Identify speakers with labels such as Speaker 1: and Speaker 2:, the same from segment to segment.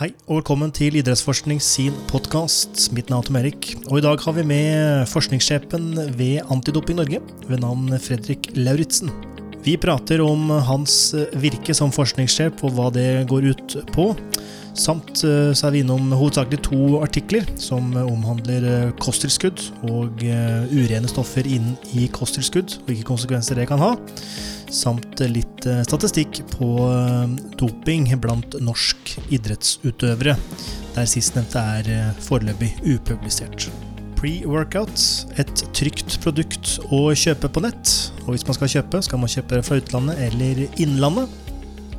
Speaker 1: Hei, og velkommen til Idrettsforskning sin podkast. Mitt navn er Erik, og i dag har vi med forskningssjefen ved Antidoping Norge, ved navn Fredrik Lauritzen. Vi prater om hans virke som forskningssjef og hva det går ut på. Samt eh, så er vi innom hovedsakelig to artikler som omhandler eh, kosttilskudd og eh, urene stoffer inn i kosttilskudd, og hvilke konsekvenser det kan ha samt litt eh, statistikk på eh, doping blant norsk idrettsutøvere, der sistnevnte er eh, foreløpig upublisert. Pre-workout, et trygt produkt å kjøpe på nett. Og hvis man skal kjøpe, skal man kjøpe fra utlandet eller innlandet.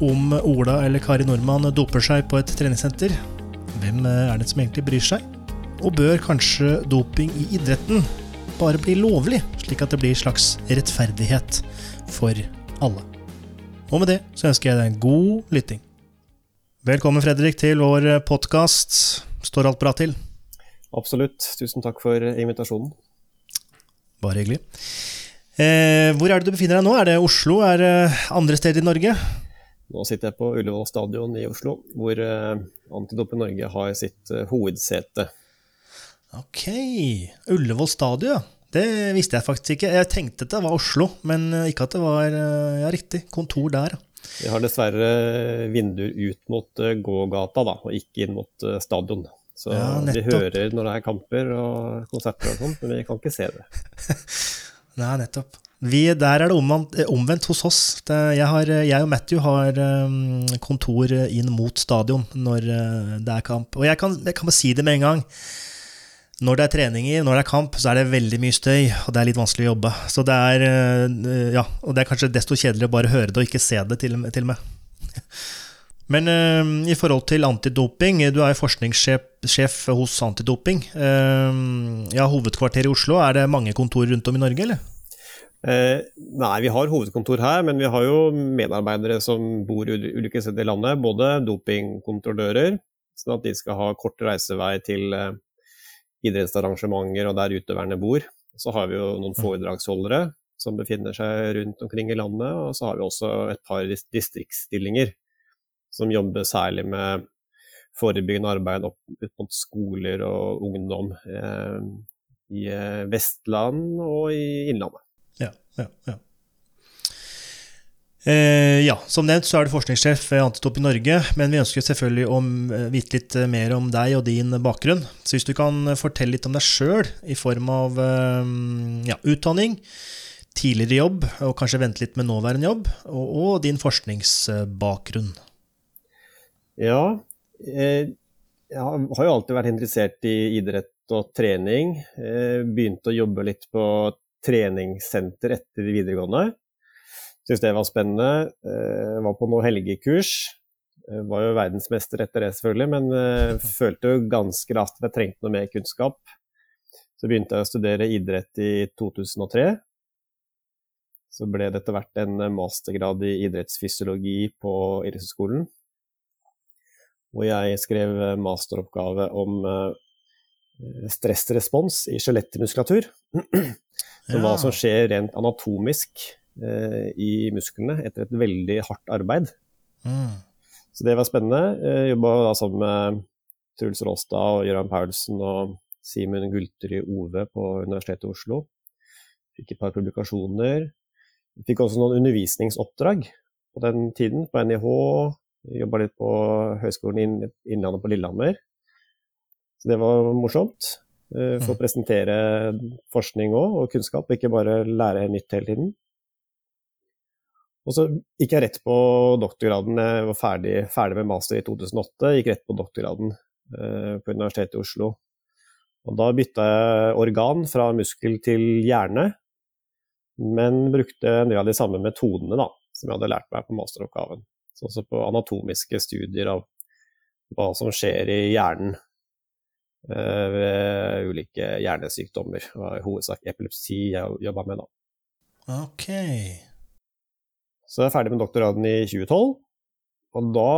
Speaker 1: Om Ola eller Kari Nordmann doper seg på et treningssenter, hvem er det som egentlig bryr seg? Og bør kanskje doping i idretten bare bli lovlig, slik at det blir slags rettferdighet for alle. Og med det så ønsker jeg deg en god lytting. Velkommen, Fredrik, til vår podkast. Står alt bra til?
Speaker 2: Absolutt. Tusen takk for invitasjonen.
Speaker 1: Bare hyggelig. Eh, hvor er det du befinner deg nå? Er det Oslo? Er det andre steder i Norge?
Speaker 2: Nå sitter jeg på Ullevål stadion i Oslo, hvor eh, Antidoping Norge har sitt eh, hovedsete.
Speaker 1: Ok. Ullevål stadion, det visste jeg faktisk ikke. Jeg tenkte at det var Oslo, men ikke at det var ja, riktig kontor der.
Speaker 2: Vi har dessverre vinduer ut mot gågata, da, og ikke inn mot stadion. Så ja, vi hører når det er kamper og konserter og sånn, men vi kan ikke se det.
Speaker 1: Nei, nettopp. Vi, der er det omvendt, omvendt hos oss. Det, jeg, har, jeg, og Matthew har kontor inn mot stadion når det er kamp. Og jeg kan, jeg kan bare si det med en gang. Når det er treninger, når det er kamp, så er det veldig mye støy, og det er litt vanskelig å jobbe. Så det er, uh, ja, og det er kanskje desto kjedeligere å bare høre det og ikke se det, til, til og med. Men uh, i forhold til antidoping, du er jo forskningssjef hos Antidoping. Uh, ja, Hovedkvarteret i Oslo, er det mange kontor rundt om i Norge, eller?
Speaker 2: Uh, nei, vi har hovedkontor her, men vi har jo medarbeidere som bor ulike steder i landet. Både dopingkontrollører, sånn at de skal ha kort reisevei til eh, idrettsarrangementer og der utøverne bor. Så har vi jo noen mm. foredragsholdere som befinner seg rundt omkring i landet. Og så har vi også et par distriktsstillinger som jobber særlig med forebyggende arbeid opp mot skoler og ungdom eh, i eh, Vestland og i Innlandet.
Speaker 1: Ja, ja, ja. Eh, ja, som nevnt så er du forskningssjef ved Antitop i Norge, men vi ønsker selvfølgelig å eh, vite litt eh, mer om deg og din bakgrunn. Så hvis du kan fortelle litt om deg sjøl i form av ja, utdanning, tidligere jobb, og kanskje vente litt med nåværende jobb, og, og din forskningsbakgrunn.
Speaker 2: Ja, jeg har jo alltid vært interessert i idrett og trening. Jeg begynte å jobbe litt på treningssenter etter videregående. Syns det var spennende. Jeg eh, var på noe helgekurs. Jeg var jo verdensmester etter det, selvfølgelig, men eh, følte jo ganske raskt at jeg trengte noe mer kunnskap. Så begynte jeg å studere idrett i 2003. Så ble det etter hvert en mastergrad i idrettsfysiologi på idrettshøyskolen. Hvor jeg skrev masteroppgave om eh, stressrespons i skjelettmuskulatur. Så hva som skjer rent anatomisk eh, i musklene etter et veldig hardt arbeid. Mm. Så det var spennende. Jeg jobba sammen med Truls Råstad og Gøran Paulsen og Simen Gulterud Ove på Universitetet i Oslo. Fikk et par publikasjoner. Fikk også noen undervisningsoppdrag på den tiden, på NIH. Jobba litt på Høgskolen Innlandet på Lillehammer. Så det var morsomt. Få for å mm. presentere forskning òg, og kunnskap, ikke bare lære nytt hele tiden. Og så gikk jeg rett på doktorgraden. Jeg var ferdig, ferdig med master i 2008. Gikk rett på doktorgraden eh, på Universitetet i Oslo. Og da bytta jeg organ fra muskel til hjerne, men brukte en del av de samme metodene da, som jeg hadde lært meg på masteroppgaven. Så også på anatomiske studier av hva som skjer i hjernen Eh, ved ulike hjernesykdommer. Det var i hovedsak epilepsi jeg jobba med da.
Speaker 1: Ok.
Speaker 2: Så jeg er ferdig med doktorgraden i 2012, og da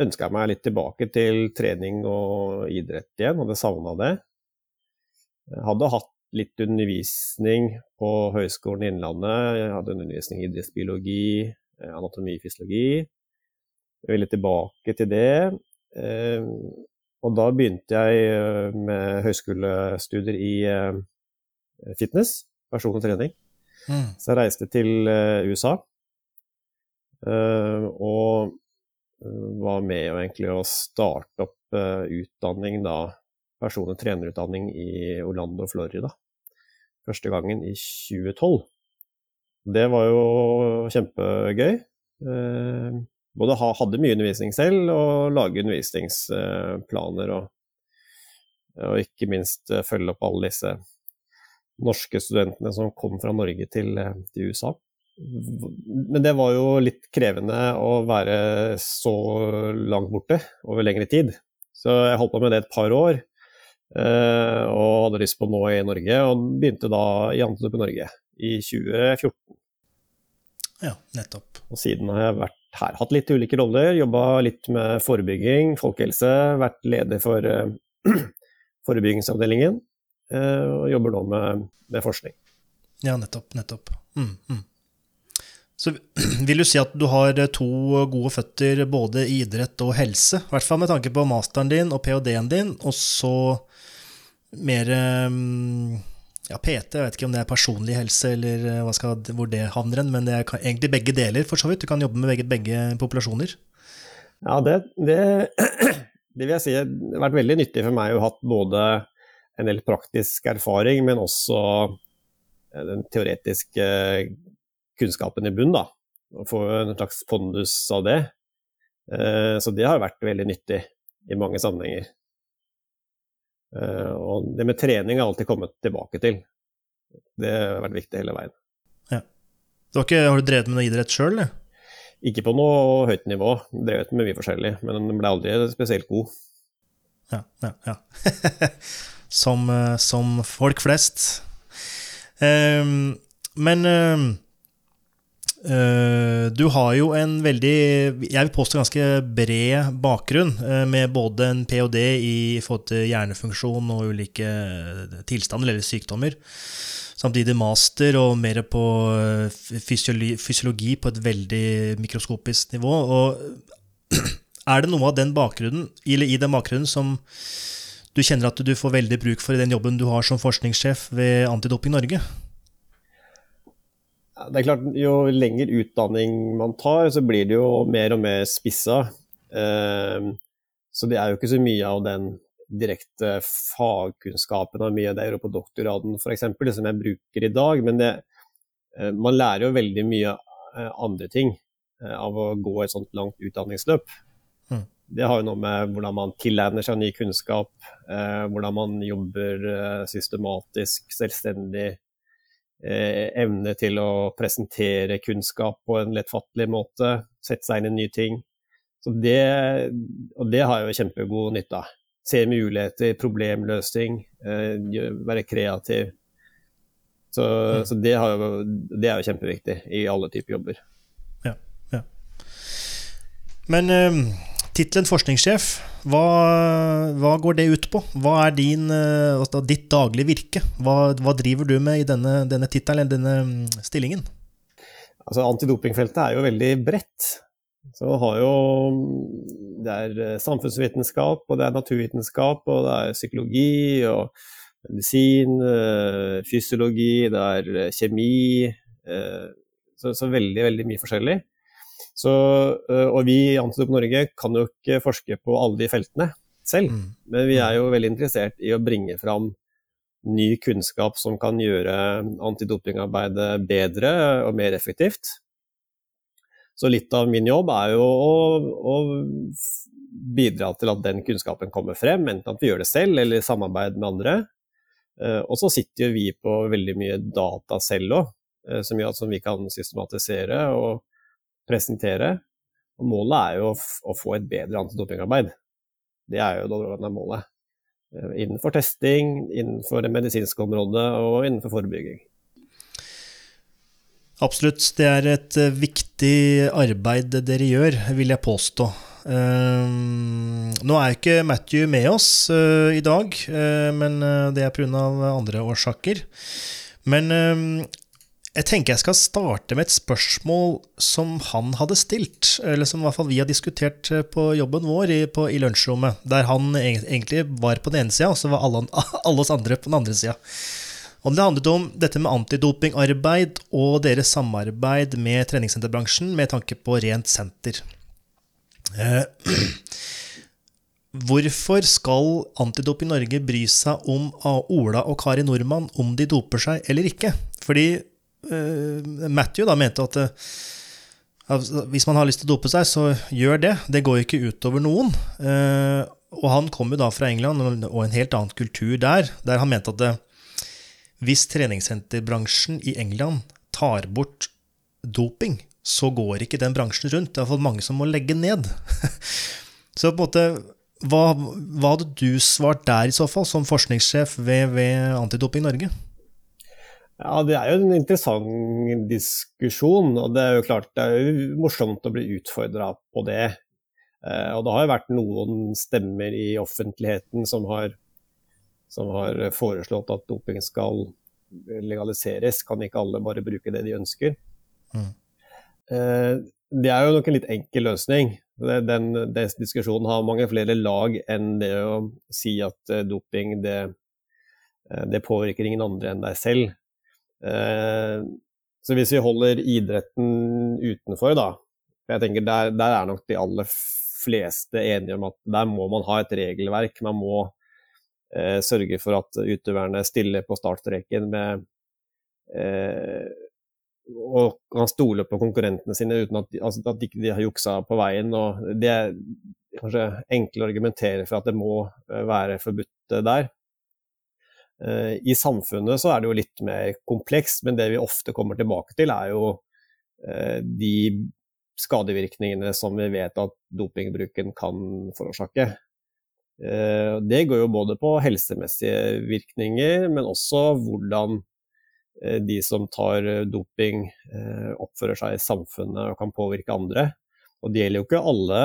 Speaker 2: ønska jeg meg litt tilbake til trening og idrett igjen, hadde savna det. Jeg hadde hatt litt undervisning på Høgskolen i Innlandet. Jeg hadde undervisning i idrettsbiologi, anatomi, fysiologi. Jeg ville tilbake til det. Eh, og da begynte jeg eh, med høyskolestudier i eh, fitness, personlig trening. Mm. Så jeg reiste til USA. Og var med og egentlig å starte opp utdanning da, og trenerutdanning i Orlando, Florida. Første gangen i 2012. Det var jo kjempegøy. Både hadde mye undervisning selv og lage undervisningsplaner og, og ikke minst følge opp alle disse norske studentene som kom fra Norge til, til USA. Men det var jo litt krevende å være så langt borte over lengre tid. Så jeg holdt på med det et par år, eh, og hadde lyst på nå i Norge, og begynte da i Antidopp i Norge i 2014.
Speaker 1: Ja, nettopp.
Speaker 2: Og siden har jeg vært her. Hatt litt ulike roller, jobba litt med forebygging, folkehelse, vært leder for uh, forebyggingsavdelingen, og jobber nå med, med, forskning.
Speaker 1: Ja, nettopp. Nettopp. Mm, mm. Så vil du si at du har to gode føtter både i idrett og helse, i hvert fall med tanke på masteren din og ph.d.-en din, og så mer um ja, PT, jeg vet ikke om det er personlig helse eller eh, skal, hvor det havner hen, men det er egentlig begge deler, for så vidt. Du kan jobbe med begge, begge populasjoner.
Speaker 2: Ja, det, det, det, vil jeg si har vært veldig nyttig for meg å ha hatt både en del praktisk erfaring, men også eh, den teoretiske kunnskapen i bunn. da, Å få en slags pondus av det. Eh, så det har vært veldig nyttig i mange sammenhenger. Eh, og det med trening har alltid kommet tilbake til. Det har vært viktig hele veien.
Speaker 1: Ja. Du har, ikke, har, du drevet med noe idrett sjøl?
Speaker 2: Ikke på noe høyt nivå. Drevet med mye forskjellig, men den ble aldri spesielt god.
Speaker 1: Ja, ja, ja. som, eh, som, folk flest. Um, men um, uh, du har jo en veldig, jeg vil påstå ganske bred bakgrunn, uh, med både en ph.d. i forhold til hjernefunksjon og ulike tilstander eller sykdommer. Samtidig master og mer på fysiologi, fysiologi på et veldig mikroskopisk nivå. Og er det noe av den bakgrunnen, eller i den bakgrunnen som du kjenner at du får veldig bruk for i den jobben du har som forskningssjef ved Antidoping Norge?
Speaker 2: Det er klart, Jo lenger utdanning man tar, så blir det jo mer og mer spissa. Ehm, så det er jo ikke så mye av den direkte fagkunnskapen og mye av det på doktorgraden f.eks., som jeg bruker i dag. Men det, eh, man lærer jo veldig mye eh, andre ting eh, av å gå et sånt langt utdanningsløp. Det har jo noe med hvordan man tilegner seg ny kunnskap, hvordan man jobber systematisk, selvstendig Eh, evne til å presentere kunnskap på en lettfattelig måte, sette seg inn i nye ting. Så det, og det har jeg jo kjempegod nytte av. Se muligheter, problemløsning, eh, være kreativ. Så, mm. så det, jo, det, er jo kjempeviktig i alle typer jobber.
Speaker 1: Ja, ja. Men um Tittelen forskningssjef, hva, hva, går det ut på? Hva er din, eh, altså ditt daglige virke? Hva, hva, driver du med i denne, denne tittelen, denne mm, stillingen?
Speaker 2: Altså, antidopingfeltet er jo veldig bredt. Så har jo Det er eh, samfunnsvitenskap, og det er naturvitenskap, og det er psykologi og medisin, eh, fysiologi, det er kjemi. Så, så veldig, veldig mye forskjellig. Så, øh, og vi i Antidop Norge kan jo ikke forske på alle de feltene selv, mm. men vi er jo veldig interessert i å bringe fram ny kunnskap som kan gjøre antidopingarbeidet bedre og mer effektivt. Så litt av min jobb er jo å, å, bidra til at den kunnskapen kommer frem, enten at vi gjør det selv eller i samarbeid med andre. Øh, og så sitter vi på veldig mye data selv òg, som gjør som vi kan systematisere. og presentere. Og målet er jo å få et bedre antidopingarbeid. Det er jo det målet. Eh, innenfor testing, innenfor det medisinske området og innenfor forebygging.
Speaker 1: Absolutt. Det er et eh, viktig arbeid dere gjør, vil jeg påstå. Uh, nå er ikke Matthew med oss i dag, men det er pga. andre årsaker. Men Jeg tenker jeg skal starte med et spørsmål som han hadde stilt, eller som i hvert fall vi har diskutert eh, på jobben vår i, på, i lunsjrommet, der han egentlig var på den ene sida, og så var alle, alle, oss andre på den andre sida. Det handlet om dette med antidopingarbeid og deres samarbeid med treningssenterbransjen med tanke på rent senter. Eh, hvorfor skal Antidoping Norge bry seg om Ola og Kari Nordmann om de doper seg eller ikke? Fordi Matthew da mente at uh, hvis man har lyst til å dope seg, så gjør det. Det går ikke utover noen. Uh, og han kom jo da fra England og en helt annen kultur der, der han mente at hvis treningssenterbransjen i England tar bort doping, så går ikke den bransjen rundt. Det er iallfall mange som må legge ned. så på en måte hva, hva, hadde du svart der i så fall, som forskningssjef ved, ved Antidoping Norge?
Speaker 2: Ja, Det er jo en interessant diskusjon. og Det er jo klart det er jo morsomt å bli utfordra på det. Eh, og Det har jo vært noen stemmer i offentligheten som har, som har foreslått at doping skal legaliseres. Kan ikke alle bare bruke det de ønsker? Mm. Eh, det er jo nok en litt enkel løsning. Den, den, diskusjonen har mange flere lag enn det å si at eh, doping det, det påvirker ingen andre enn deg selv. Eh, så hvis vi holder idretten utenfor, da jeg tenker der, der, er nok de aller fleste enige om at der må man ha et regelverk. Man må eh, sørge for at utøverne stiller på startstreken med eh, og kan stole på konkurrentene sine uten at, altså, at de ikke har juksa på veien. og Det er kanskje enkelt å argumentere for at det må eh, være forbudt der. Eh, I samfunnet så er det jo litt mer komplekst, men det vi ofte kommer tilbake til, er jo eh, de skadevirkningene som vi vet at dopingbruken kan forårsake. Eh, det går jo både på helsemessige virkninger, men også hvordan de som tar doping oppfører seg i samfunnet og kan påvirke andre. Og Det gjelder jo ikke alle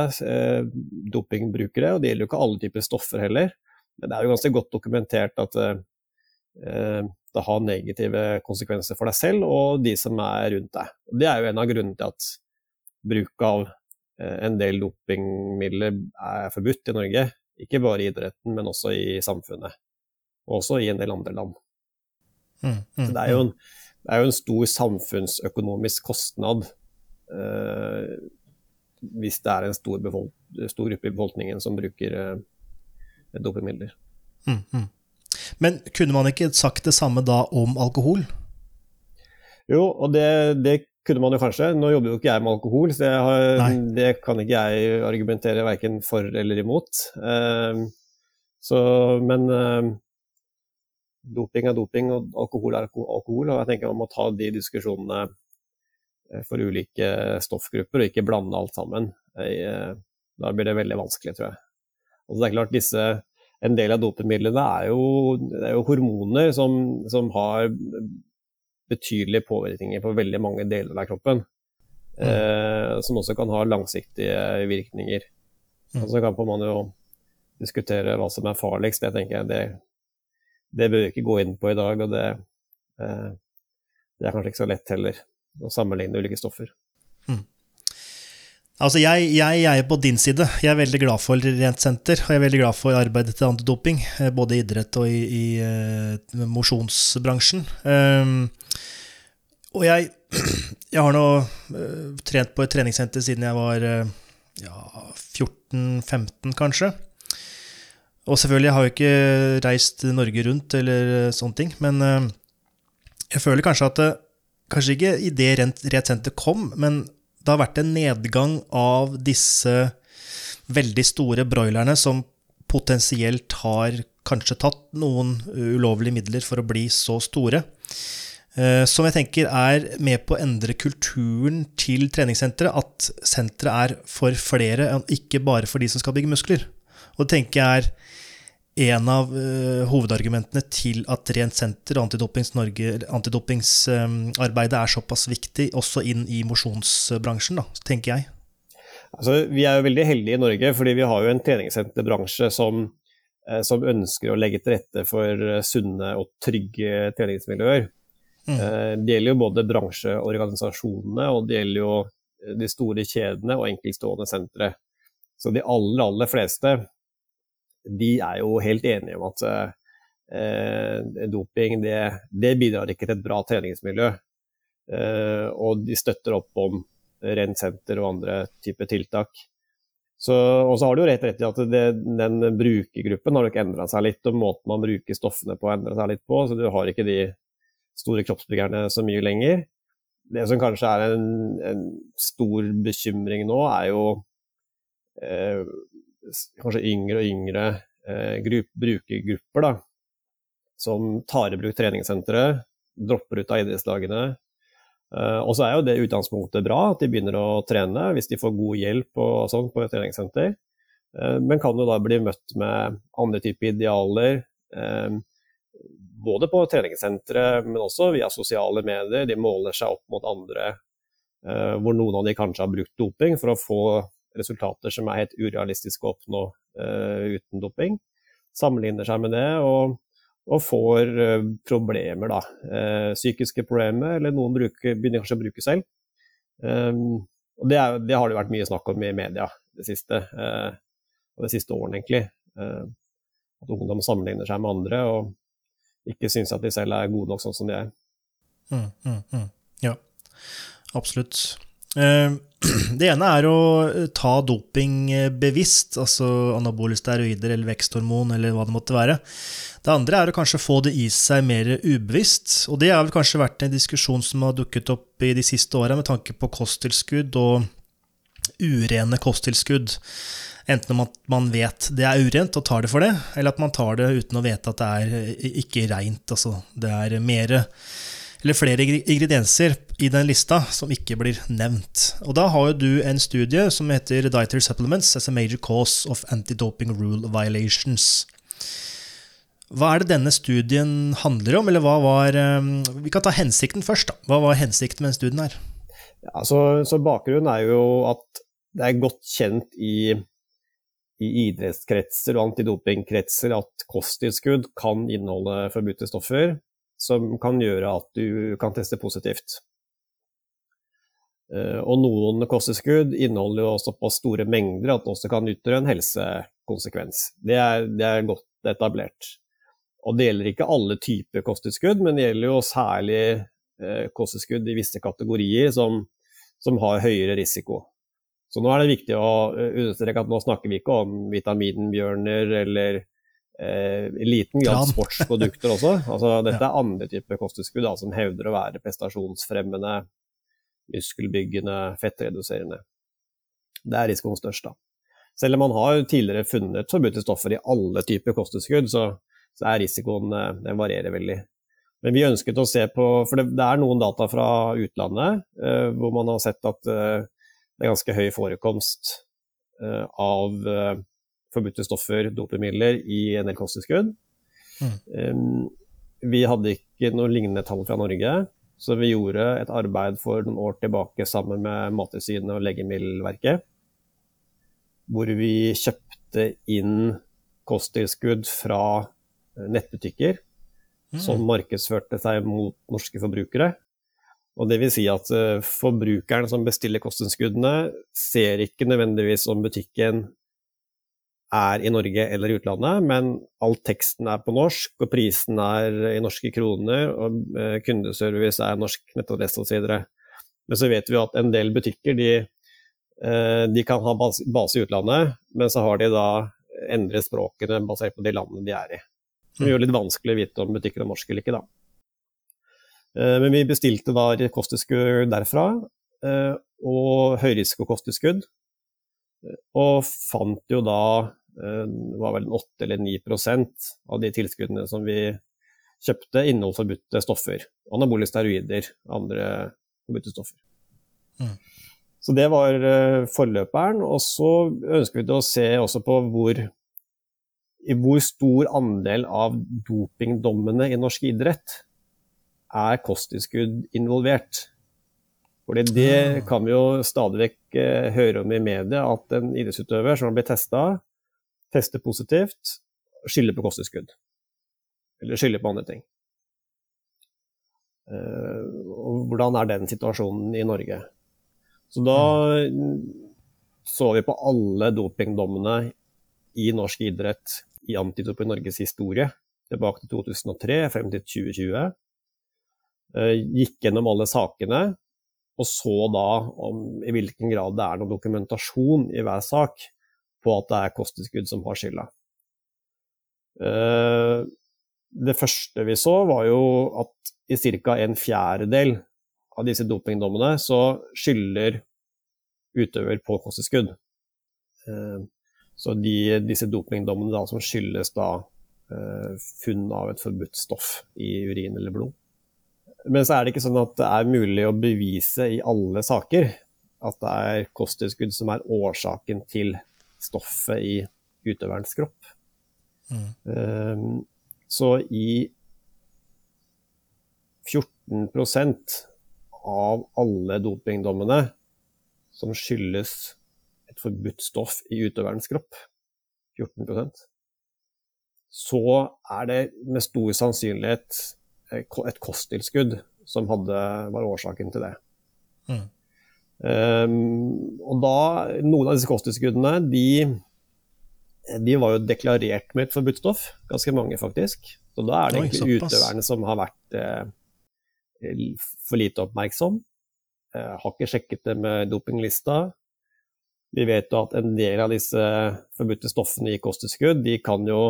Speaker 2: dopingbrukere, og det gjelder jo ikke alle typer stoffer heller. Men det er jo ganske godt dokumentert at det har negative konsekvenser for deg selv og de som er rundt deg. Det er jo en av grunnene til at bruk av eh, en del dopingmidler er forbudt i Norge. Ikke bare i idretten, men også i samfunnet. Og også i en del andre land. Mm, mm, Så det er, en, det er, jo en, stor samfunnsøkonomisk kostnad eh, hvis det er en stor, stor, gruppe i befolkningen som bruker eh, dopingmidler. Mm, mm.
Speaker 1: Men kunne man ikke sagt det samme da om alkohol?
Speaker 2: Jo, og det, det kunne man jo kanskje. Nå jobber jo ikke jeg med alkohol, så har, det kan ikke jeg argumentere verken for eller imot. Uh, så, men uh, doping er doping, og alkohol er alkohol. Og jeg tenker man må ta de diskusjonene eh, for ulike stoffgrupper, og ikke blande alt sammen. Uh, da blir det veldig vanskelig, tror jeg. Og det er klart, disse en del av dopemidlene er jo, er jo hormoner som, som, har betydelige påvirkninger på veldig mange deler av kroppen. Mm. Eh, som også kan ha langsiktige virkninger. Mm. Og så kan man jo diskutere hva som er farligst. Det tenker jeg det, det bør vi ikke gå inn på i dag. Og det, eh, det er kanskje ikke så lett heller, å sammenligne ulike stoffer. Mm.
Speaker 1: Altså, jeg, jeg, jeg, er på din side. Jeg er veldig glad for Rent senter. Og jeg er veldig glad for arbeidet til antidoping, eh, både i idrett og i, i uh, mosjonsbransjen. Um, og jeg, jeg har nå uh, trent på et treningssenter siden jeg var ja, 14-15, kanskje. Og selvfølgelig har jeg ikke reist Norge rundt eller sånne ting, men jeg føler kanskje at Kanskje ikke idet Rent, Rent senter kom, men det har vært en nedgang av disse veldig store broilerne som potensielt har kanskje tatt noen ulovlige midler for å bli så store. Eh, som jeg tenker er med på å endre kulturen til treningssenteret. At senteret er for flere, ikke bare for de som skal bygge muskler. Og det tenker jeg er en av uh, hovedargumentene til at Rent senter og antidopingsarbeidet um, er såpass viktig også inn i mosjonsbransjen, tenker jeg.
Speaker 2: Altså, vi er jo veldig heldige i Norge, fordi vi har jo en treningssenterbransje som, uh, som ønsker å legge til rette for uh, sunne og trygge treningsmiljøer. Mm. Uh, det gjelder jo både bransjeorganisasjonene, og det gjelder jo de store kjedene og enkeltstående sentre. Så de aller, aller fleste de er jo helt enige om at eh, doping det, det, bidrar ikke til et bra treningsmiljø. Eh, og de støtter opp om rent senter og andre typer tiltak. Og så har du jo rett rett i at det, den brukergruppen har nok endra seg litt, og måten man bruker stoffene på har endra seg litt på. Så du har ikke de store kroppsbyggerne så mye lenger. Det som kanskje er en, en stor bekymring nå, er jo eh, kanskje yngre og yngre eh, grupp, brukergrupper da, som tar i bruk treningssentre, dropper ut av idrettslagene, Eh, og så er jo det utgangspunktet bra, at de begynner å trene hvis de får god hjelp og sånn på et treningssenter. Eh, men kan jo da bli møtt med andre typer idealer. Uh, både på treningssentre, men også via sosiale medier. De måler seg opp mot andre hvor noen av de kanskje har brukt doping for å få resultater som er helt urealistiske å oppnå uten doping. Sammenligner seg med det. og og får uh, problemer, da. Uh, psykiske problemer, eller noen bruker, begynner kanskje å bruke selv. Um, og det, er, det, har det vært mye snakk om i media det siste, uh, de siste årene, egentlig. at ungdom sammenligner seg med andre og ikke syns at de selv er gode nok sånn som de er.
Speaker 1: Mm, mm, mm. Ja, absolutt. Det ene er å ta doping bevisst, altså anabole steroider eller veksthormon eller hva det måtte være. Det andre er å kanskje få det i seg mer ubevisst, og det har vel kanskje vært en diskusjon som har dukket opp i de siste åra med tanke på kosttilskudd og urene kosttilskudd. Enten at man vet det er urent og tar det for det, eller at man tar det uten å vite at det er ikke reint. Altså det er mere eller flere ingredienser i den lista som ikke blir nevnt. Og da har jo du en studie som heter Dietary Supplements as a Major Cause of Anti-Doping Rule Violations. Hva er det denne studien handler om, eller hva var eh, Vi kan ta hensikten først, da. Hva var hensikten med studien her?
Speaker 2: Ja, så, så Bakgrunnen er jo at det er godt kjent i, i idrettskretser og antidopingkretser at kosttilskudd kan inneholde forbudte stoffer som kan gjøre at du kan teste positivt. Eh, og noen kosttilskudd inneholder jo såpass store mengder at det også kan utgjøre en helsekonsekvens. Det er, det er godt etablert. Og det gjelder ikke alle typer kosttilskudd, men det gjelder jo særlig eh, kosttilskudd i visse kategorier som, som, har høyere risiko. Så nå er det viktig å eh, understreke at nå snakker vi ikke om vitaminbjørner eller eh, liten grad sportsprodukter også. Altså, dette er andre typer kosttilskudd da, som hevder å være prestasjonsfremmende, muskelbyggende, fettreduserende. Det er risikoen størst, da. Selv om man har tidligere funnet forbudte stoffer i alle typer kosttilskudd, så så er risikoen eh, den varierer veldig. Men vi ønsket å se på For det, det er noen data fra utlandet eh, hvor man har sett at eh, det er ganske høy forekomst eh, av eh, forbudte stoffer, dopemidler, i en del kosttilskudd. Mm. Um, vi hadde ikke noe lignende tall fra Norge, så vi gjorde et arbeid for noen år tilbake sammen med Mattilsynet og Legemiddelverket, hvor vi kjøpte inn kosttilskudd fra nettbutikker mm. som markedsførte seg mot norske forbrukere. Og det vil si at uh, forbrukeren som bestiller kosttilskuddene, ser ikke nødvendigvis om butikken er i Norge eller i utlandet, men all teksten er på norsk, og prisen er i norske kroner, og uh, kundeservice er norsk nettadresse osv. Men så vet vi at en del butikker de, uh, de kan ha base, i utlandet, men så har de da endret språkene basert på de landene de er i. Som gjør det litt vanskelig å vite om butikken er norsk eller ikke, da. Eh, men vi bestilte da kosttilskudd derfra, eh, og høyrisikokosttilskudd. Og fant jo da eh, det var vel 8 eller 9% av de tilskuddene som vi kjøpte, inneholdt forbudte stoffer. Anabole steroider, andre forbudte stoffer. Mm. Så det var forløperen. Og så ønsker vi å se også på hvor i hvor stor andel av dopingdommene i norsk idrett er kosttilskudd involvert. Fordi det ah. kan vi jo stadig vekk eh, høre om i media, at en idrettsutøver som har blitt testa, tester positivt, skylder på kosttilskudd. Eller skylder på andre ting. Og hvordan er den situasjonen i Norge? Så da så vi på alle dopingdommene i norsk idrett i Antidoping Norges historie, tilbake til 2003 frem til 2020. Gikk gjennom alle sakene og så da om i hvilken grad det er noen dokumentasjon i hver sak på at det er kosttilskudd som har skylda. Eh, det første vi så, var jo at i ca. en fjerdedel av disse dopingdommene så skylder utøver på kosttilskudd. Eh, så de, disse dopingdommene da, som skyldes da eh, funn av et forbudt stoff i urin eller blod. Men så er det ikke sånn at det er mulig å bevise i alle saker at det er kosttilskudd som er årsaken til stoffet i utøverens kropp. Mm. Um, så i 14% av alle dopingdommene som skyldes et forbudt stoff i utøverens kropp, 14% så er det med stor sannsynlighet et kosttilskudd som hadde, var årsaken til det. Mm. Um, og da, Noen av disse kosttilskuddene de, de, var jo deklarert med et forbudt stoff, ganske mange faktisk. Så da er det egentlig utøverne som har vært eh, for lite oppmerksom. Eh, har ikke sjekket det med dopinglista. Vi vet jo at en del av disse forbudte stoffene i kosttilskudd de kan jo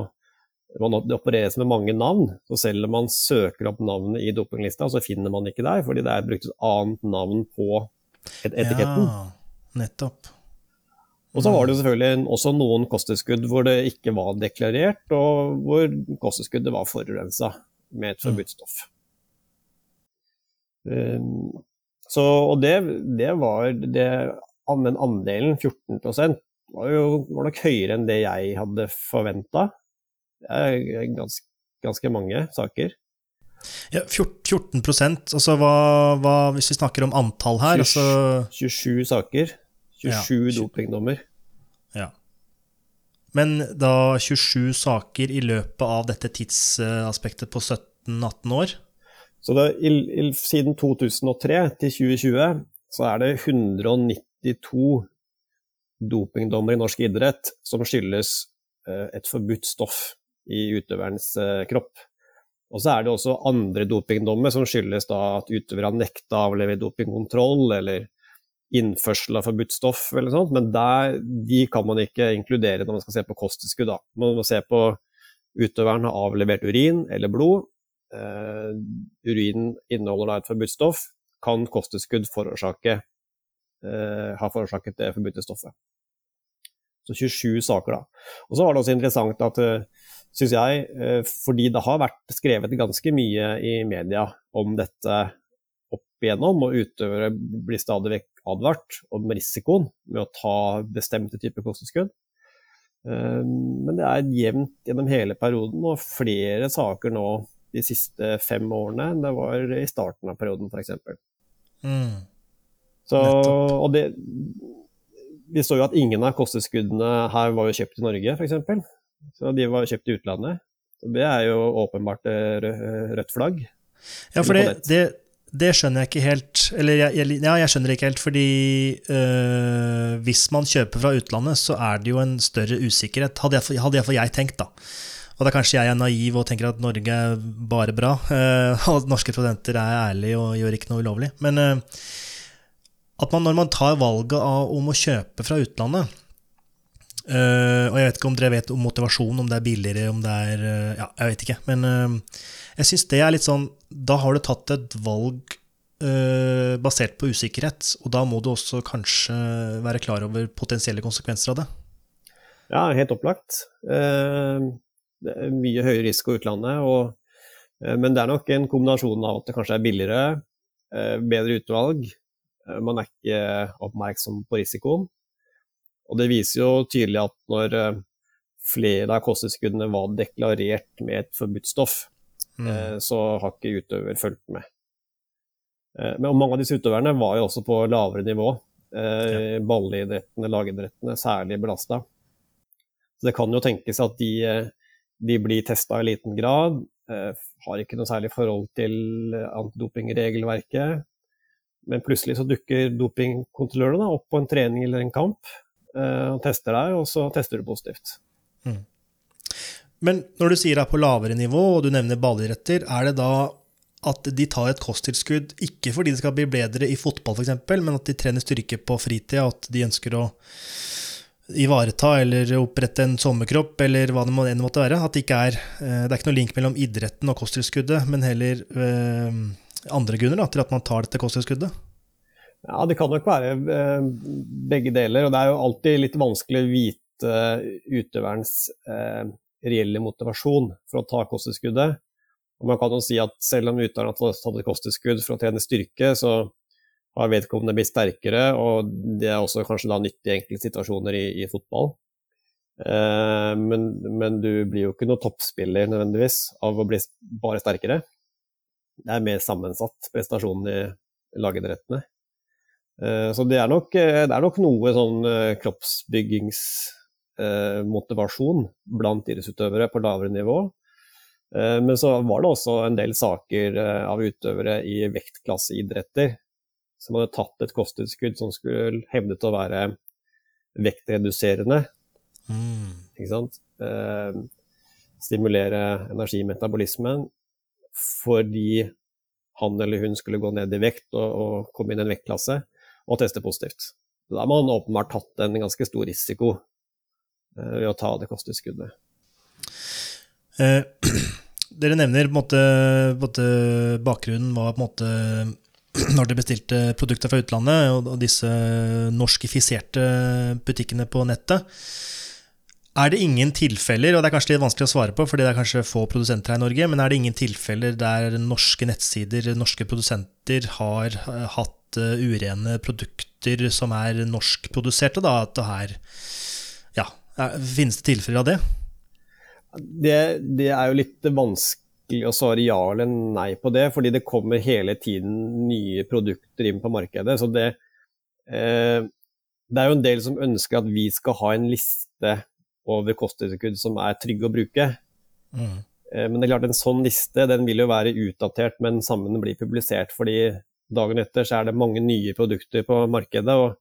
Speaker 2: man opereres med mange navn, så selv om man søker opp navnet i dopinglista, så finner man ikke der, fordi det er brukt et annet navn på etiketten. Ja,
Speaker 1: nettopp.
Speaker 2: Og så var det selvfølgelig også noen kosttilskudd hvor det ikke var deklarert, og hvor kosttilskuddet var forurensa med et forbudt stoff. Um, så, og det, det var det, Den andelen, 14% var jo var nok høyere enn det jeg hadde forventa. Det er ganske, ganske mange saker.
Speaker 1: Ja, 14 altså hva, hva, Hvis vi snakker om antall her
Speaker 2: 20, altså 27 saker. 27 ja, dopingdommer.
Speaker 1: Ja. Men da 27 saker i løpet av dette tidsaspektet på 17-18 år?
Speaker 2: Så det, i, i, Siden 2003 til 2020 så er det 192 dopingdommer i norsk idrett som skyldes eh, et forbudt stoff i utøverens eh, kropp. Og så er det også andre dopingdommer som skyldes at utøvere har nekta å avleve dopingkontroll eller innførsel av forbudt stoff eller sånt, men der, de kan man ikke inkludere når man skal se på kosttilskudd. Man må se på utøveren har avlevert urin eller blod. Uh, urinen inneholder da et forbudt stoff. Kan kosttilskudd forårsake, uh, ha forårsaket det forbudte stoffet. Så 27 saker, da. Og så var det også interessant at uh, syns jeg. Eh, fordi det har vært skrevet ganske mye i media om dette opp igjennom, og utøvere blir stadig vekk advart om risikoen med å ta bestemte typer kosttilskudd. Eh, men det er jevnt gjennom hele perioden, og flere saker nå de siste fem årene enn det var i starten av perioden, f.eks. Mm. Så, og det, vi så jo at ingen av kosttilskuddene her var jo kjøpt i Norge, f.eks. Så de var kjøpt i utlandet. Så det er jo åpenbart eh, rødt flagg.
Speaker 1: Ja, for det, det, det, skjønner jeg ikke helt. Eller jeg, jeg, ja, jeg skjønner ikke helt, fordi øh, hvis man kjøper fra utlandet, så er det jo en større usikkerhet, hadde iallfall hadde jeg, jeg tenkt, da. Og da kanskje jeg er naiv og tenker at Norge er bare bra, og norske studenter er ærlige og gjør ikke noe ulovlig. Men at man når man tar valget om å kjøpe fra utlandet, Uh, og jeg vet ikke om dere vet om motivasjon, om det er billigere, om det er uh, Ja, jeg vet ikke. Men uh, jeg syns det er litt sånn Da har du tatt et valg basert på usikkerhet, og da må du også kanskje være klar over potensielle konsekvenser av det.
Speaker 2: Ja, helt opplagt. det er mye høyere risiko i utlandet, og, men det er nok en kombinasjon av at det kanskje er billigere, bedre utvalg, man er ikke oppmerksom på risikoen. Og det viser jo tydelig at når eh, flere av kosttilskuddene var deklarert med et forbudt stoff, mm. Eh, så har ikke utøver fulgt med. Eh, men mange av disse utøverne var jo også på lavere nivå. Ja. Ballidrettene, lagidrettene, særlig belasta. Så det kan jo tenkes at de, de blir testa i liten grad, har ikke noe særlig forhold til antidopingregelverket. Men plutselig så dukker dopingkontrollørene opp på en trening eller en kamp og tester deg, og så tester du positivt. Mm.
Speaker 1: Men når du sier det er på lavere nivå, og du nevner ballidretter, er det da at de tar et kosttilskudd ikke fordi de skal bli bedre i fotball f.eks., men at de trener styrke på fritida, at de ønsker å ivareta eller opprette en sommerkropp, eller hva det enn måtte være. At det ikke er eh, Det er ikke noe link mellom idretten og kosttilskuddet, men heller øh, andre grunner da, til at man tar dette kosttilskuddet?
Speaker 2: Ja, det kan nok være øh, begge deler. Og det er jo alltid litt vanskelig å vite utøverens øh, reelle motivasjon for å ta kosttilskuddet. Og man kan jo si at selv om utøveren har tatt et kosttilskudd for å trene styrke, så har vedkommende blitt sterkere, og det er også kanskje da nyttig i enkelte situasjoner i, i fotball. Eh, men, men, du blir jo ikke noe toppspiller nødvendigvis av å bli bare sterkere. Det er mer sammensatt prestasjon i lagidrettene. Eh, så det er, nok, det er, nok, noe sånn eh, kroppsbyggingsmotivasjon eh, blant idrettsutøvere på lavere nivå. Eh, men så var det også en del saker eh, av utøvere i vektklasseidretter som hadde tatt et kosttilskudd som skulle hevdet å være vektreduserende. Mm. Ikke sant? Eh, stimulere energimetabolismen fordi han eller hun skulle gå ned i vekt og, og komme inn i en vektklasse og teste positivt. Da har man åpenbart tatt en ganske stor risiko eh, ved å ta det kosttilskuddet.
Speaker 1: Eh, dere nevner på en måte, på en måte bakgrunnen var på en måte når de bestilte produkter fra utlandet, og, disse norskifiserte butikkene på nettet. Er det ingen tilfeller, og det er kanskje litt vanskelig å svare på, fordi det er kanskje få produsenter her i Norge, men er det ingen tilfeller der norske nettsider, norske produsenter, har eh, hatt uh, urene produkter som er norskproduserte? Da, at det her Ja, finnes det tilfeller av det?
Speaker 2: det? Det er jo litt vanskelig å svare ja eller nei på det, fordi det kommer hele tiden nye produkter inn på markedet. Så det, eh, det er jo en del som ønsker at vi skal ha en liste over kosttilskudd som er trygge å bruke. Mm. Eh, men det er klart en sånn liste den vil jo være utdatert men sammen blir publisert. fordi dagen etter så er det mange nye produkter på markedet, og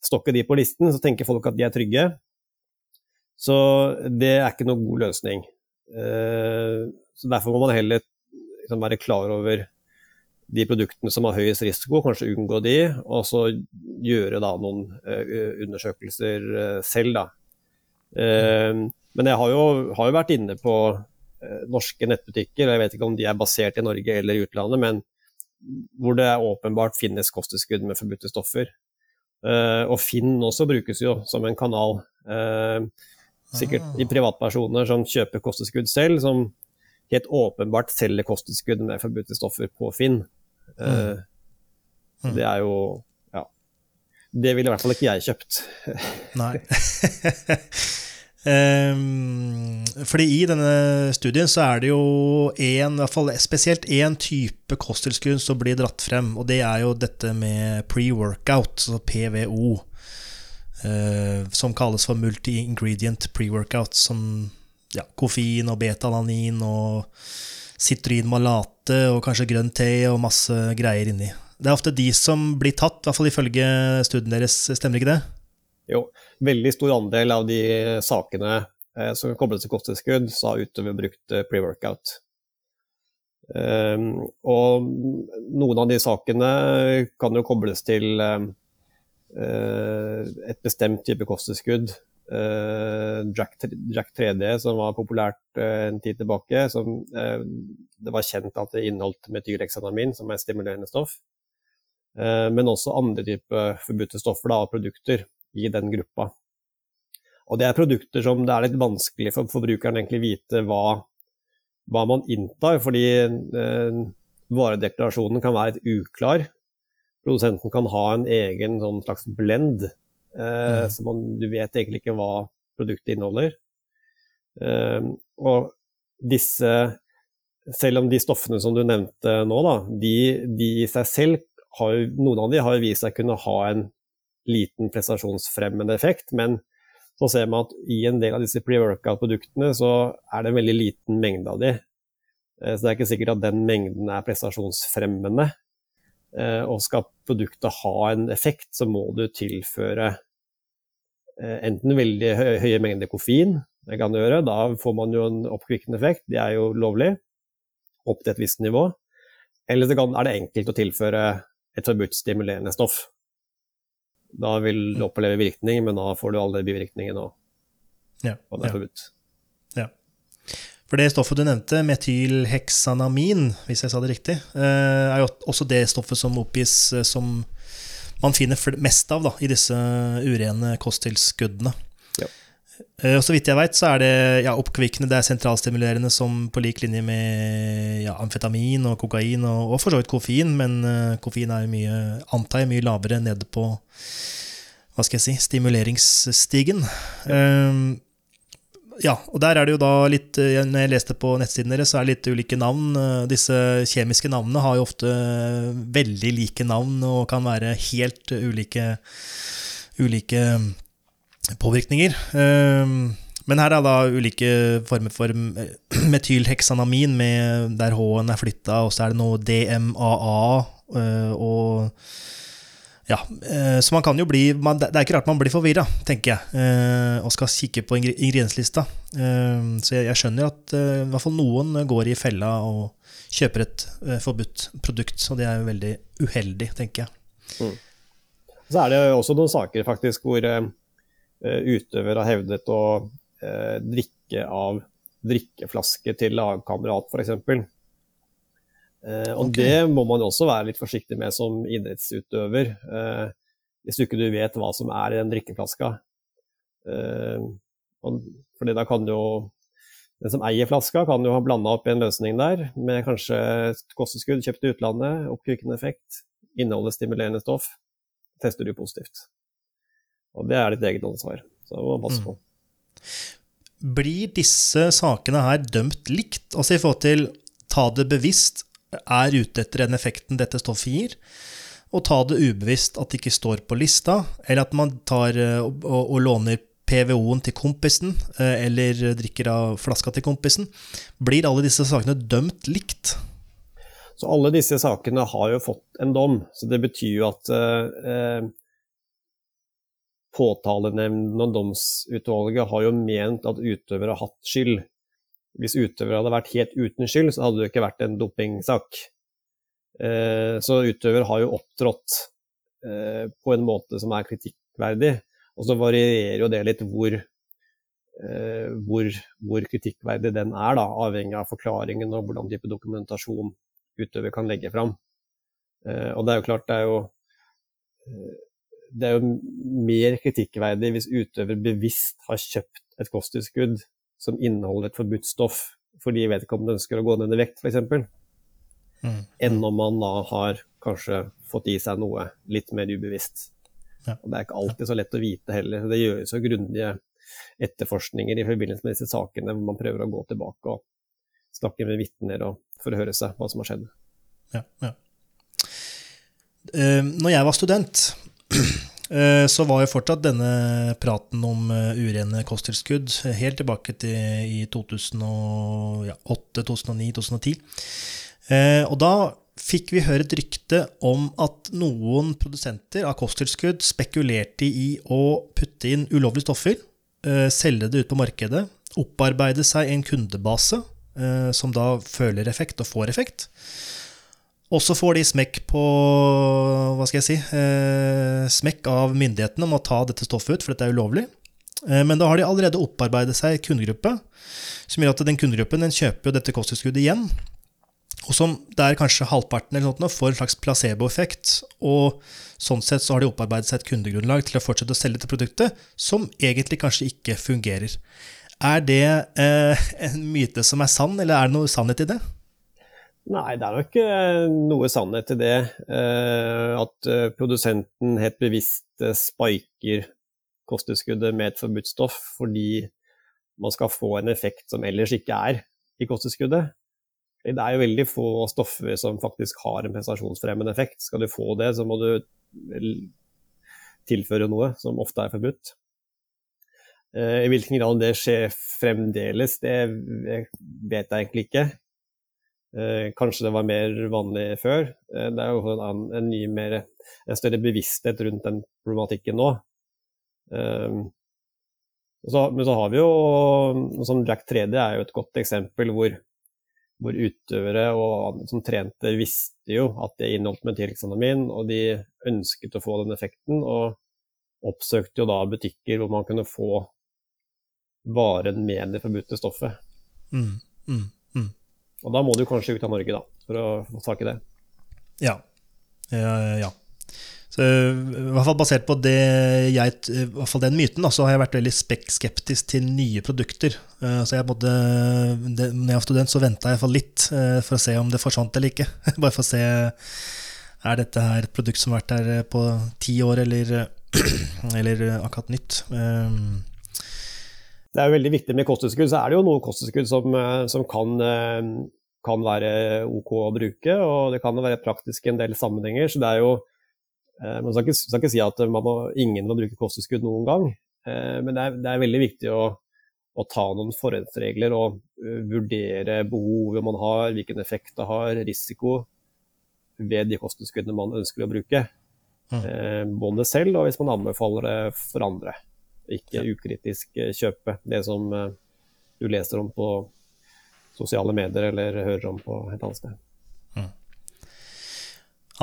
Speaker 2: stokker de på listen, så tenker folk at de er trygge. Så det er ikke noen god løsning. Eh, så Derfor må man heller liksom, være klar over de produktene som har høyest risiko, kanskje unngå de, og så gjøre da noen uh, undersøkelser selv. Da. Uh, men jeg har jo, har jo, vært inne på norske nettbutikker, og jeg vet ikke om de er basert i Norge eller i utlandet, men hvor det åpenbart finnes kosttilskudd med forbudte stoffer. og Finn også brukes jo som en kanal. sikkert ah. i privatpersoner som kjøper kosttilskudd selv, som helt åpenbart selger kosttilskudd med forbudte stoffer på Finn. Mm. Uh, det er jo. Det ville i hvert fall ikke jeg kjøpt.
Speaker 1: Nei. um, fordi i denne studien så er det jo en, i hvert fall spesielt én type kosttilskudd som blir dratt frem, og det er jo dette med pre-workout, altså PVO. Uh, som kalles for multi-ingredient pre-workout, som ja, koffein og betalanin og sitrin malate og kanskje grønn te og masse greier inni. Det er ofte de som blir tatt, i hvert fall ifølge studien deres, stemmer ikke det?
Speaker 2: Jo, veldig stor andel av de sakene eh, som kobles til kosttilskudd, sa utøver brukt eh, pre-workout. Um, og noen av de sakene kan jo kobles til um, et bestemt type kosttilskudd Uh, Jack, Jack, 3D, som var populært uh, en tid tilbake. Som, uh, det var kjent at det inneholdt metylhexanamin, som er stimulerende stoff. Men også andre typer forbudte stoffer da, og produkter i den gruppa. Og det er produkter som det er litt vanskelig for forbrukeren egentlig vite hva, hva man inntar, fordi varedeklarasjonen kan være litt uklar. Produsenten kan ha en egen sånn slags blend Eh, mm. Så man, du vet egentlig ikke hva produktet inneholder. Eh, og disse, selv om de stoffene som du nevnte nå, da, de, de i seg selv har, noen av de har vist seg å kunne ha en liten prestasjonsfremmende effekt, men så ser man at i en del av disse pre-workout-produktene så er det en veldig liten mengde av de. Så det er ikke sikkert at den mengden er prestasjonsfremmende. Og skal produktet ha en effekt, så må du tilføre enten veldig høye mengder koffein, det kan du gjøre. Da får man jo en oppkvikkende effekt, det er jo lovlig, opp til et visst nivå. Eller så er det enkelt å tilføre et forbudt stimulerende stoff. Da vil du oppleve virkning, men da får du alle bivirkningene, òg. ja, og det er forbudt.
Speaker 1: Ja. For det stoffet du nevnte, metylheksanamin, hvis jeg sa det riktig, eh, er jo også det stoffet som oppgis eh, som man finner mest av da, i disse urene kosttilskuddene. Uh, så vidt jeg veit, så er det ja, oppkvikkende, det er sentralstimulerende som på lik linje med ja, amfetamin og kokain, og, og for så vidt koffein, men uh, koffein er mye, antar jeg, mye lavere nede på hva skal jeg si, stimuleringsstigen. Um, ja, og der er det jo da litt Når jeg leste på nettsiden deres, så er det litt ulike navn. Disse kjemiske navnene har jo ofte veldig like navn og kan være helt ulike, ulike påvirkninger. Ehm, men her er da ulike former for metylheksanamin med der H-en er flytta, og så er det noe DMAA eh, og ja, eh, så man kan jo bli Det er ikke rart man blir forvirra, tenker jeg, eh, og skal kikke på ingredienslista. Ehm, så jeg, skjønner at i hvert fall noen går i fella og kjøper et forbudt produkt, og det er jo veldig uheldig, tenker jeg. Mm.
Speaker 2: Så er det også noen saker faktisk hvor Eh, utøver har hevdet å eh, drikke av drikkeflaske til lagkamerat, f.eks. Eh, og okay. det må man også være litt forsiktig med som idrettsutøver. Eh, hvis du ikke vet hva som er i den drikkeflaska. Eh, fordi da kan jo den som eier flaska, kan jo ha blanda opp en løsning der med kanskje et kosteskudd kjøpt i utlandet, oppkvikkende effekt, inneholder stimulerende stoff. Tester du positivt. Og det er ditt eget ansvar. Så må man passe på.
Speaker 1: Mm. Blir disse sakene her dømt likt? Altså i forhold til ta det bevisst, er ute etter den effekten dette stoffet gir, og ta det ubevisst at det ikke står på lista, eller at man tar eh, og, og, og låner PVO-en til kompisen, eh, eller drikker av flaska til kompisen. Blir alle disse sakene dømt likt?
Speaker 2: Så alle disse sakene har jo fått en dom, så det betyr jo at eh, påtalenemnden og domsutvalget har jo ment at utøver har hatt skyld. Hvis utøver hadde vært helt uten skyld, så hadde det ikke vært en dopingsak. Eh, så utøver har jo opptrådt eh, på en måte som er kritikkverdig. Og så varierer jo det litt hvor, eh, hvor, hvor kritikkverdig den er, da, avhengig av forklaringen og hvordan type dokumentasjon utøver kan legge fram. Og det er jo klart, det er jo det er jo mer kritikkverdig hvis utøver bevisst har kjøpt et kosttilskudd som inneholder et forbudt stoff fordi vedkommende ønsker å gå ned i vekt, f.eks., mm. enn om man da har kanskje fått i seg noe litt mer ubevisst. Ja. Og Det er ikke alltid så lett å vite heller. Det gjøres jo grundige etterforskninger i forbindelse med disse sakene hvor man prøver å gå tilbake og snakke med vitner å høre seg hva som har skjedd.
Speaker 1: Ja, ja. Uh, når jeg var student, Eh, så var jo fortsatt denne praten om eh, urene kosttilskudd helt tilbake til i 2008, 2009, 2010. Og da fikk vi høre et rykte om at noen produsenter av kosttilskudd spekulerte i å putte inn ulovlige stoffer, eh, selge det ut på markedet, opparbeide seg en kundebase som da føler effekt og får effekt. Og så får de smekk på Hva skal jeg si eh, Smekk av myndighetene om å ta dette stoffet ut, for dette er ulovlig. Eh, men da har de allerede opparbeidet seg kundegruppe, som gjør at den kundegruppen den kjøper dette kosttilskuddet igjen. Og som der kanskje halvparten eller noe får en slags placeboeffekt. Og sånn sett så har de opparbeidet seg et kundegrunnlag til å fortsette å selge dette produktet, som egentlig kanskje ikke fungerer. Er det eh, en myte som er sann, eller er det noe sannhet i det?
Speaker 2: Nei, det er nok eh, noe sannhet i det. Eh, at eh, produsenten helt bevisst spiker kosttilskuddet med et forbudt stoff fordi man skal få en effekt som ellers ikke er i kosttilskuddet. Det er jo veldig få stoffer som faktisk har en prestasjonsfremmende effekt. Skal du få det, så må du tilføre noe som ofte er forbudt. I hvilken grad det skjer fremdeles, det vet jeg egentlig ikke. Eh, kanskje det var mer vanlig før. Eh, det er jo en, en, ny, mer, en større bevissthet rundt den problematikken nå. Eh, så, men så har vi jo, som Jack 3D er jo et godt eksempel hvor, hvor utøvere og som trente visste jo at det inneholdt metylhexanamin, og de ønsket å få den effekten. og oppsøkte jo da butikker hvor man kunne få varen med det forbudte stoffet. Mm, mm. Og da må du kanskje ut av Norge, da, for å få tak i det.
Speaker 1: Ja. ja, ja. Så, I hvert fall basert på det jeg, i hvert fall den myten, da, så har jeg vært veldig skeptisk til nye produkter. Eh, så jeg måtte, det, når jeg var student, så venta jeg iallfall litt eh, for å se om det forsvant eller ikke. Bare for å se er dette her et produkt som har vært der på ti år, eller, eller akkurat nytt.
Speaker 2: Det er jo veldig viktig med kosttilskudd. Så er det jo noe kosttilskudd som, eh, som kan, eh, kan, være OK å bruke, og det kan være praktisk i en del sammenhenger. Så det er jo eh, Man skal ikke, skal ikke si at må, ingen må bruke kosttilskudd noen gang, men det er, det er veldig viktig å, å, ta noen forholdsregler og vurdere behovet man har, hvilken effekt det har, risiko ved de kosttilskuddene man ønsker å bruke. Mm. Både selv og hvis man anbefaler det for andre. Ikke ukritisk eh, kjøpe det som eh, du leser om på sosiale medier eller hører om på et annet sted. Mm.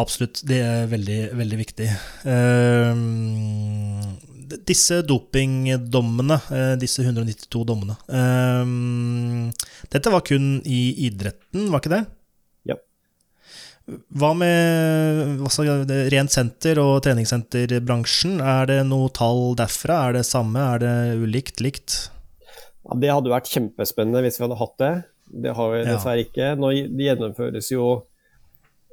Speaker 1: Absolutt, det er veldig, veldig viktig. Uh, disse dopingdommene, uh, disse 192 dommene uh, Dette var kun i idretten, var ikke det? Hva med altså, rent senter og treningssenterbransjen? Er det noe tall derfra? Er det samme? Er det ulikt? Likt?
Speaker 2: Ja, det hadde vært kjempespennende hvis vi hadde hatt det. Det har vi dessverre ikke. Nå gjennomføres jo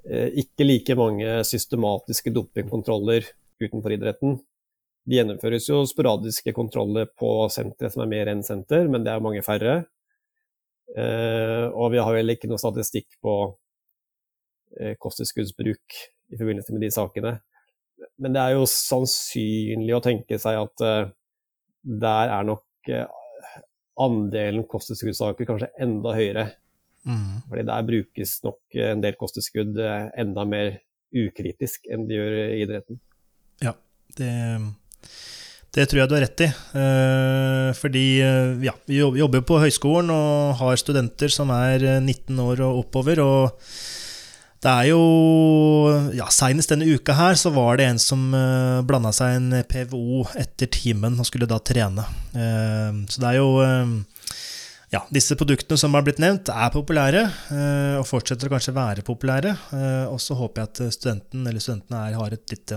Speaker 2: eh, ikke like mange systematiske dopingkontroller utenfor idretten. Det gjennomføres jo sporadiske kontroller på sentre som er mer enn senter, men det er mange færre. Eh, og vi har vel ikke noe statistikk på Eh, kosttilskuddsbruk i forbindelse med de sakene. Men det er jo sannsynlig å tenke seg at der er nok andelen kosttilskuddssaker kanskje enda høyere. Mm. Fordi der brukes nok en del kosttilskudd uh, enda mer ukritisk enn de gjør i idretten.
Speaker 1: Ja, det, det tror jeg du har rett i. fordi ja, vi jobber på høyskolen og har studenter som er 19 år og oppover. og det er jo ja, Seinest denne uka her så var det en som uh, eh, blanda seg en PVO etter timen og skulle da trene. Uh, så det er jo uh, Ja, disse produktene som har blitt nevnt, er populære, og fortsetter å kanskje være populære. og så håper jeg at studenten eller studentene her har et litt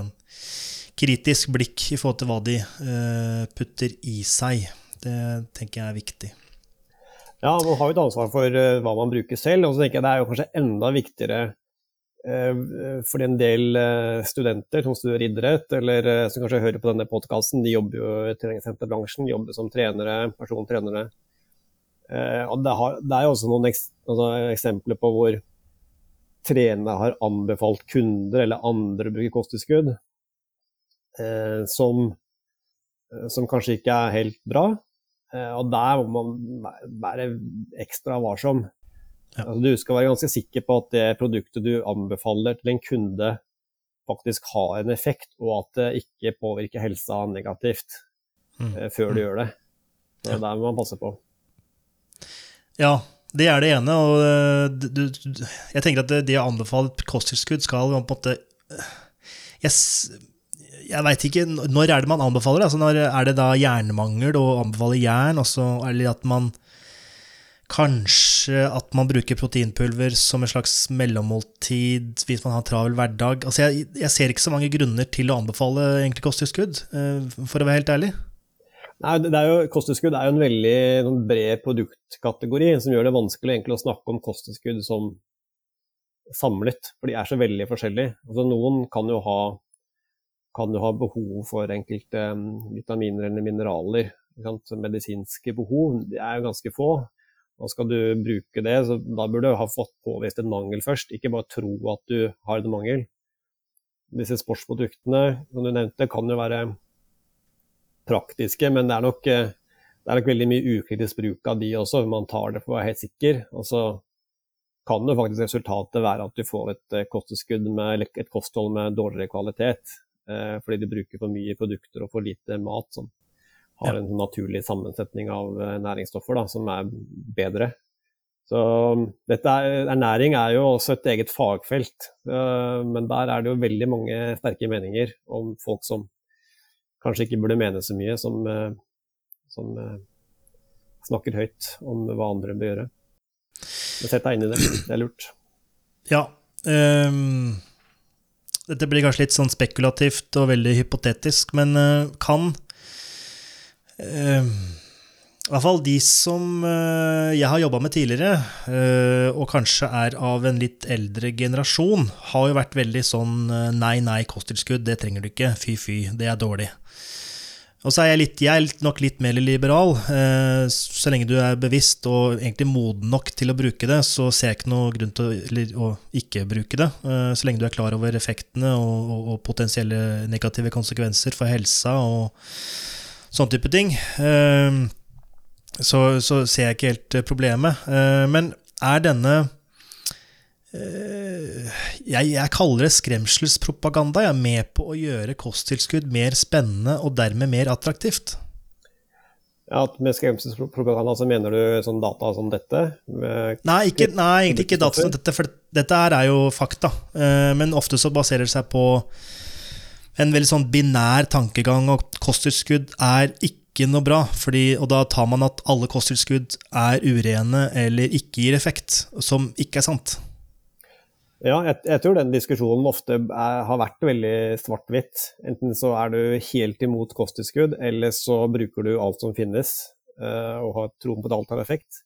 Speaker 1: kritisk blikk i forhold til hva de putter i seg. Det tenker jeg er viktig.
Speaker 2: Ja, man har jo et ansvar for hva man bruker selv. Og så tenker jeg det er jo kanskje enda viktigere for en del eh, studenter som studerer idrett, eller eh, som kanskje hører på denne podkasten, de jobber jo i treningssenterbransjen, jobber som trenere, persontrenere. Og det, har, det er jo også noen altså eksempler på hvor trenere har anbefalt kunder eller andre å bruke kosttilskudd, eh, som, som, kanskje ikke er helt bra. Eh, og der må man være ekstra varsom. Ja. Altså, du skal være ganske sikker på at det produktet du anbefaler til en kunde, faktisk har en effekt, og at det ikke påvirker helsa negativt mm. uh, før du mm. gjør det. Så ja. Der må man passe på.
Speaker 1: Ja, det er det ene. Og eh, du, jeg tenker at det, det å anbefale et kosttilskudd skal på en måte Jeg, jeg veit ikke Når er det man anbefaler det? Altså når, er det da jernmangel å anbefale jern, også, eller at man Kanskje at man bruker proteinpulver som en slags mellommåltid hvis man har travel hverdag. Altså jeg, jeg, ser ikke så mange grunner til å anbefale egentlig kosttilskudd, eh, for å være helt ærlig.
Speaker 2: Nei, det er jo, Kosttilskudd er jo en veldig bred produktkategori som gjør det vanskelig å snakke om kosttilskudd som samlet, for de er så veldig forskjellige. Altså, noen kan jo, ha, kan jo ha behov for enkelte um, vitaminer eller mineraler. Medisinske behov det er jo ganske få. Og skal du bruke det, så da burde du ha fått påvist en mangel først, ikke bare tro at du har en mangel. Disse sportsproduktene som du nevnte, kan jo være praktiske, men det er nok, det er nok veldig mye ukritisk bruk av de også. Man tar det for å være helt sikker. Og så kan jo faktisk resultatet være at du får et eh, kosttilskudd med et kosthold med dårligere kvalitet. Eh, fordi du bruker for mye produkter og for lite mat som har en naturlig sammensetning av eh, næringsstoffer da, som er bedre. Så dette er, Ernæring er jo også et eget fagfelt, men der er det jo veldig mange sterke meninger om folk som kanskje ikke burde mene så mye, som, som snakker høyt om hva andre bør gjøre. Men sett deg inn i det. Det er lurt.
Speaker 1: Ja. Um, dette blir kanskje litt sånn spekulativt og veldig hypotetisk, men kan uh, i hvert fall de som uh, jeg har jobba med tidligere, og kanskje er av en litt eldre generasjon, har jo vært veldig sånn nei, nei, kosttilskudd, det trenger du ikke, fy, fy, det er dårlig. Og så er jeg, litt, jeg er nok litt mer liberal. Eh, så lenge du er bevisst og egentlig moden nok til å bruke det, så ser jeg ikke noe grunn til å, ikke bruke det. Eh, så lenge du er klar over effektene og, og, og, potensielle negative konsekvenser for helsa og sånne type ting. Eh, så, så, ser jeg ikke helt problemet. Eh, men er denne Eh, jeg, jeg, kaller det skremselspropaganda. Jeg er med på å gjøre kosttilskudd mer spennende og dermed mer attraktivt.
Speaker 2: Ja, Med skremselspropaganda så mener du sånn data som dette?
Speaker 1: Nei, ikke, nei, egentlig ikke data som dette, for dette er jo fakta. Eh, men ofte så baserer det seg på en veldig sånn binær tankegang, og kosttilskudd er ikke noe bra. Fordi, og da tar man at alle kosttilskudd er urene eller ikke gir effekt, som ikke er sant.
Speaker 2: Ja, jeg, jeg, tror den diskusjonen ofte er, har vært veldig svart-hvitt. Enten så er du helt imot kosttilskudd, eller så bruker du alt som finnes uh, og har troen på at alt har effekt.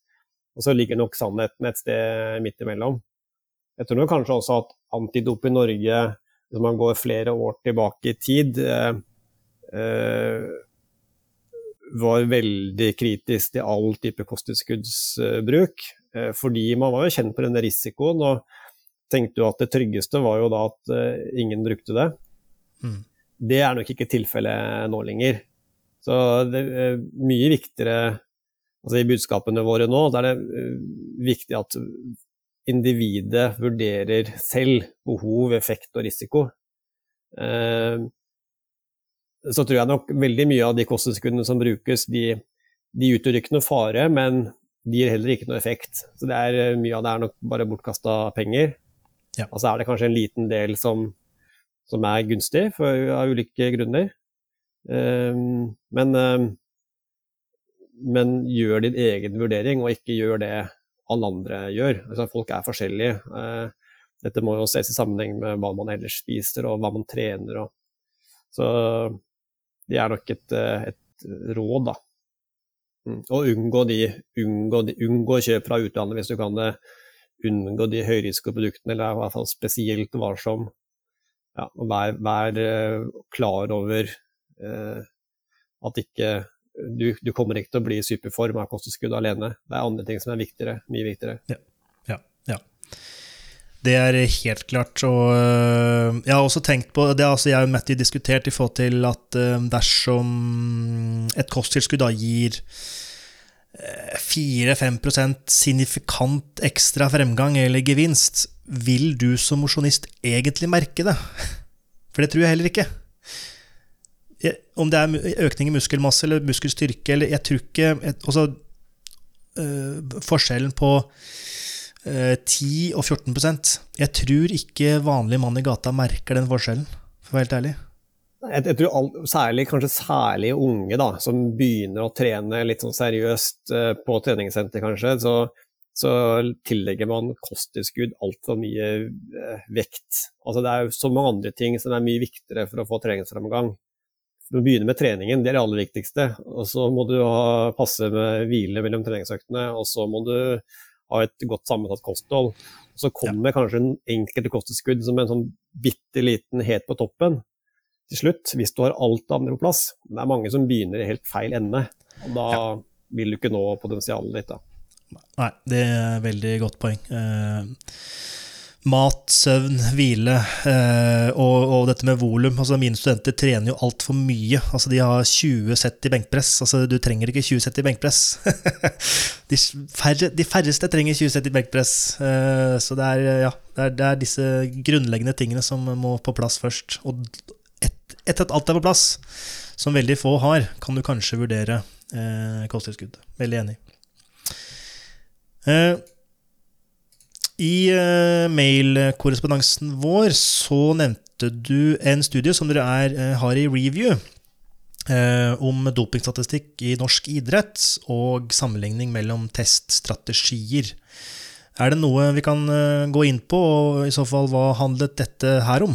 Speaker 2: Og så ligger nok sannheten et sted midt imellom. Jeg tror nok kanskje også at Antidop i Norge, hvis man går flere år tilbake i tid, uh, uh, var veldig kritisk til all type kosttilskuddsbruk. fordi man var jo kjent på denne risikoen. og tenkte jo at det tryggeste var jo da at ingen brukte det. Mm. Det er nok ikke tilfellet nå lenger. Så det er mye viktigere altså I budskapene våre nå da er det viktig at individet vurderer selv behov, effekt og risiko. Uh, så tror jeg nok veldig mye av de kosttilskuddene som brukes, de, de utgjør ikke noe fare, men de gir heller ikke noe effekt. Så det er, mye av det er nok bare bortkasta penger. Ja. Og så er det kanskje en liten del som, som er gunstig for, av ulike grunner. Um, men, um, men, gjør din egen vurdering, og ikke gjør det alle andre gjør. Altså, folk er forskjellige. Uh, dette må jo ses i sammenheng med hva man ellers spiser, og hva man trener. Og. Så det er nok et, et råd, da. Mm. Og unngå, de, unngå, de, unngå kjøp fra utlandet hvis du kan det unngå de høyrisikoproduktene, eller er i hvert fall spesielt varsom. Ja, vær, vær uh, klar over eh, at ikke du, du, kommer ikke til å bli i superform av kosttilskudd alene. Det er andre ting som er viktigere, mye viktigere.
Speaker 1: Ja, ja, ja. Det er helt klart. Og uh, jeg har også tenkt på det altså Jeg og Matty diskutert i forhold til at dersom et kosttilskudd da gir 4-5% signifikant ekstra fremgang eller gevinst, vil du som mosjonist egentlig merke det? For det tror jeg heller ikke. Om det er økning i muskelmasse eller muskelstyrke eller Jeg tror ikke Altså, øh, forskjellen på øh, 10 og 14% Jeg tror ikke vanlig mann i gata merker den forskjellen, for å være helt ærlig.
Speaker 2: Jeg, jeg tror all, særlig, kanskje særlig unge da, som begynner å trene litt sånn seriøst uh, på treningssenter, kanskje, så, så tillegger man kosttilskudd altfor mye uh, vekt. Altså, det er jo så mange andre ting som er mye viktigere for å få treningsframgang. Du begynner med treningen, det er det aller viktigste. Og så må du ha, passe med hvile mellom treningsøktene, og så må du ha et godt sammensatt kosthold. Så kommer ja. kanskje en enkelte kosttilskudd som en sånn bitte liten het på toppen til slutt, hvis du har alt det andre på plass. Det er mange som begynner i helt feil ende, og da ja. vil du ikke nå potensialet ditt. da.
Speaker 1: Nei, det er veldig godt poeng. Eh, mat, søvn, hvile eh, og, og, dette med volum. Altså, mine studenter trener jo altfor mye. Altså, de har 20 sett i benkpress. Altså, du trenger ikke 20 sett i benkpress. de, færre, de, færreste trenger 20 sett i benkpress. Eh, så det er, ja, det er, det er, disse grunnleggende tingene som må på plass først. Og etter et at alt er på plass, som veldig få har, kan du kanskje vurdere eh, kosttilskudd. Veldig enig. Eh, i uh, mailkorrespondansen vår så nevnte du en studie som dere er, uh, har i review, uh, om dopingstatistikk i norsk idrett og sammenligning mellom teststrategier. Er det noe vi kan gå inn på, og i så fall hva handlet dette her om?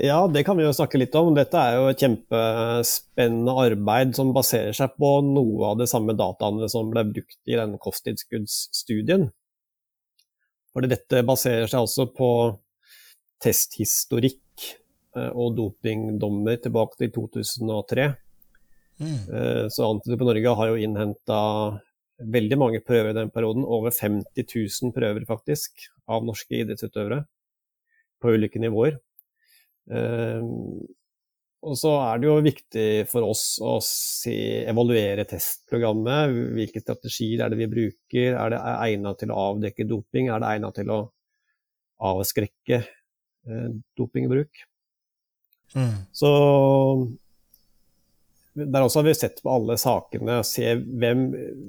Speaker 2: Ja, det kan vi jo snakke litt om. Dette er jo et kjempespennende arbeid som baserer seg på noe av de samme dataene som ble brukt i den kosttilskuddsstudien. Fordi dette baserer seg altså på testhistorikk eh, og dopingdommer tilbake til 2003. Mm. Eh, så Antidop Norge har jo innhenta veldig mange prøver i den perioden. Over 50 000 prøver faktisk av norske idrettsutøvere på ulike nivåer. Og så er det jo viktig for oss å se, evaluere testprogrammet. Hvilke strategier er det vi bruker? Er det egnet til å avdekke doping? Er det egnet til å avskrekke eh, dopingbruk? Mm. Så der også har vi sett på alle sakene og se hvem,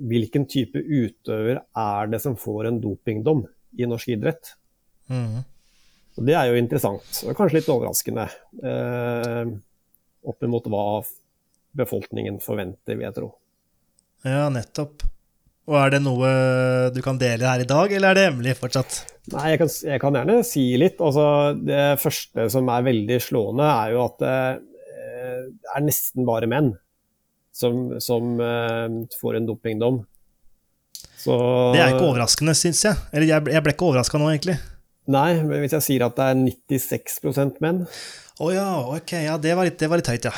Speaker 2: hvilken type utøver er det som får en dopingdom i norsk idrett. Mm. Og det er jo interessant, og kanskje litt overraskende. Eh, opp mot hva befolkningen forventer, vil jeg tro.
Speaker 1: Ja, nettopp. Og er det noe du kan dele her i dag, eller er det hemmelig fortsatt?
Speaker 2: Nei, jeg kan, jeg kan gjerne si litt. Altså, det første som er veldig slående, er jo at eh, det er nesten bare menn som, som uh, får en dopingdom.
Speaker 1: Så, det er ikke overraskende, syns jeg. Eller jeg, jeg ble ikke overraska nå, egentlig.
Speaker 2: Nei, men hvis jeg sier at det er 96% menn
Speaker 1: å oh, ja, ok. Ja, det var litt, det var litt høyt, ja.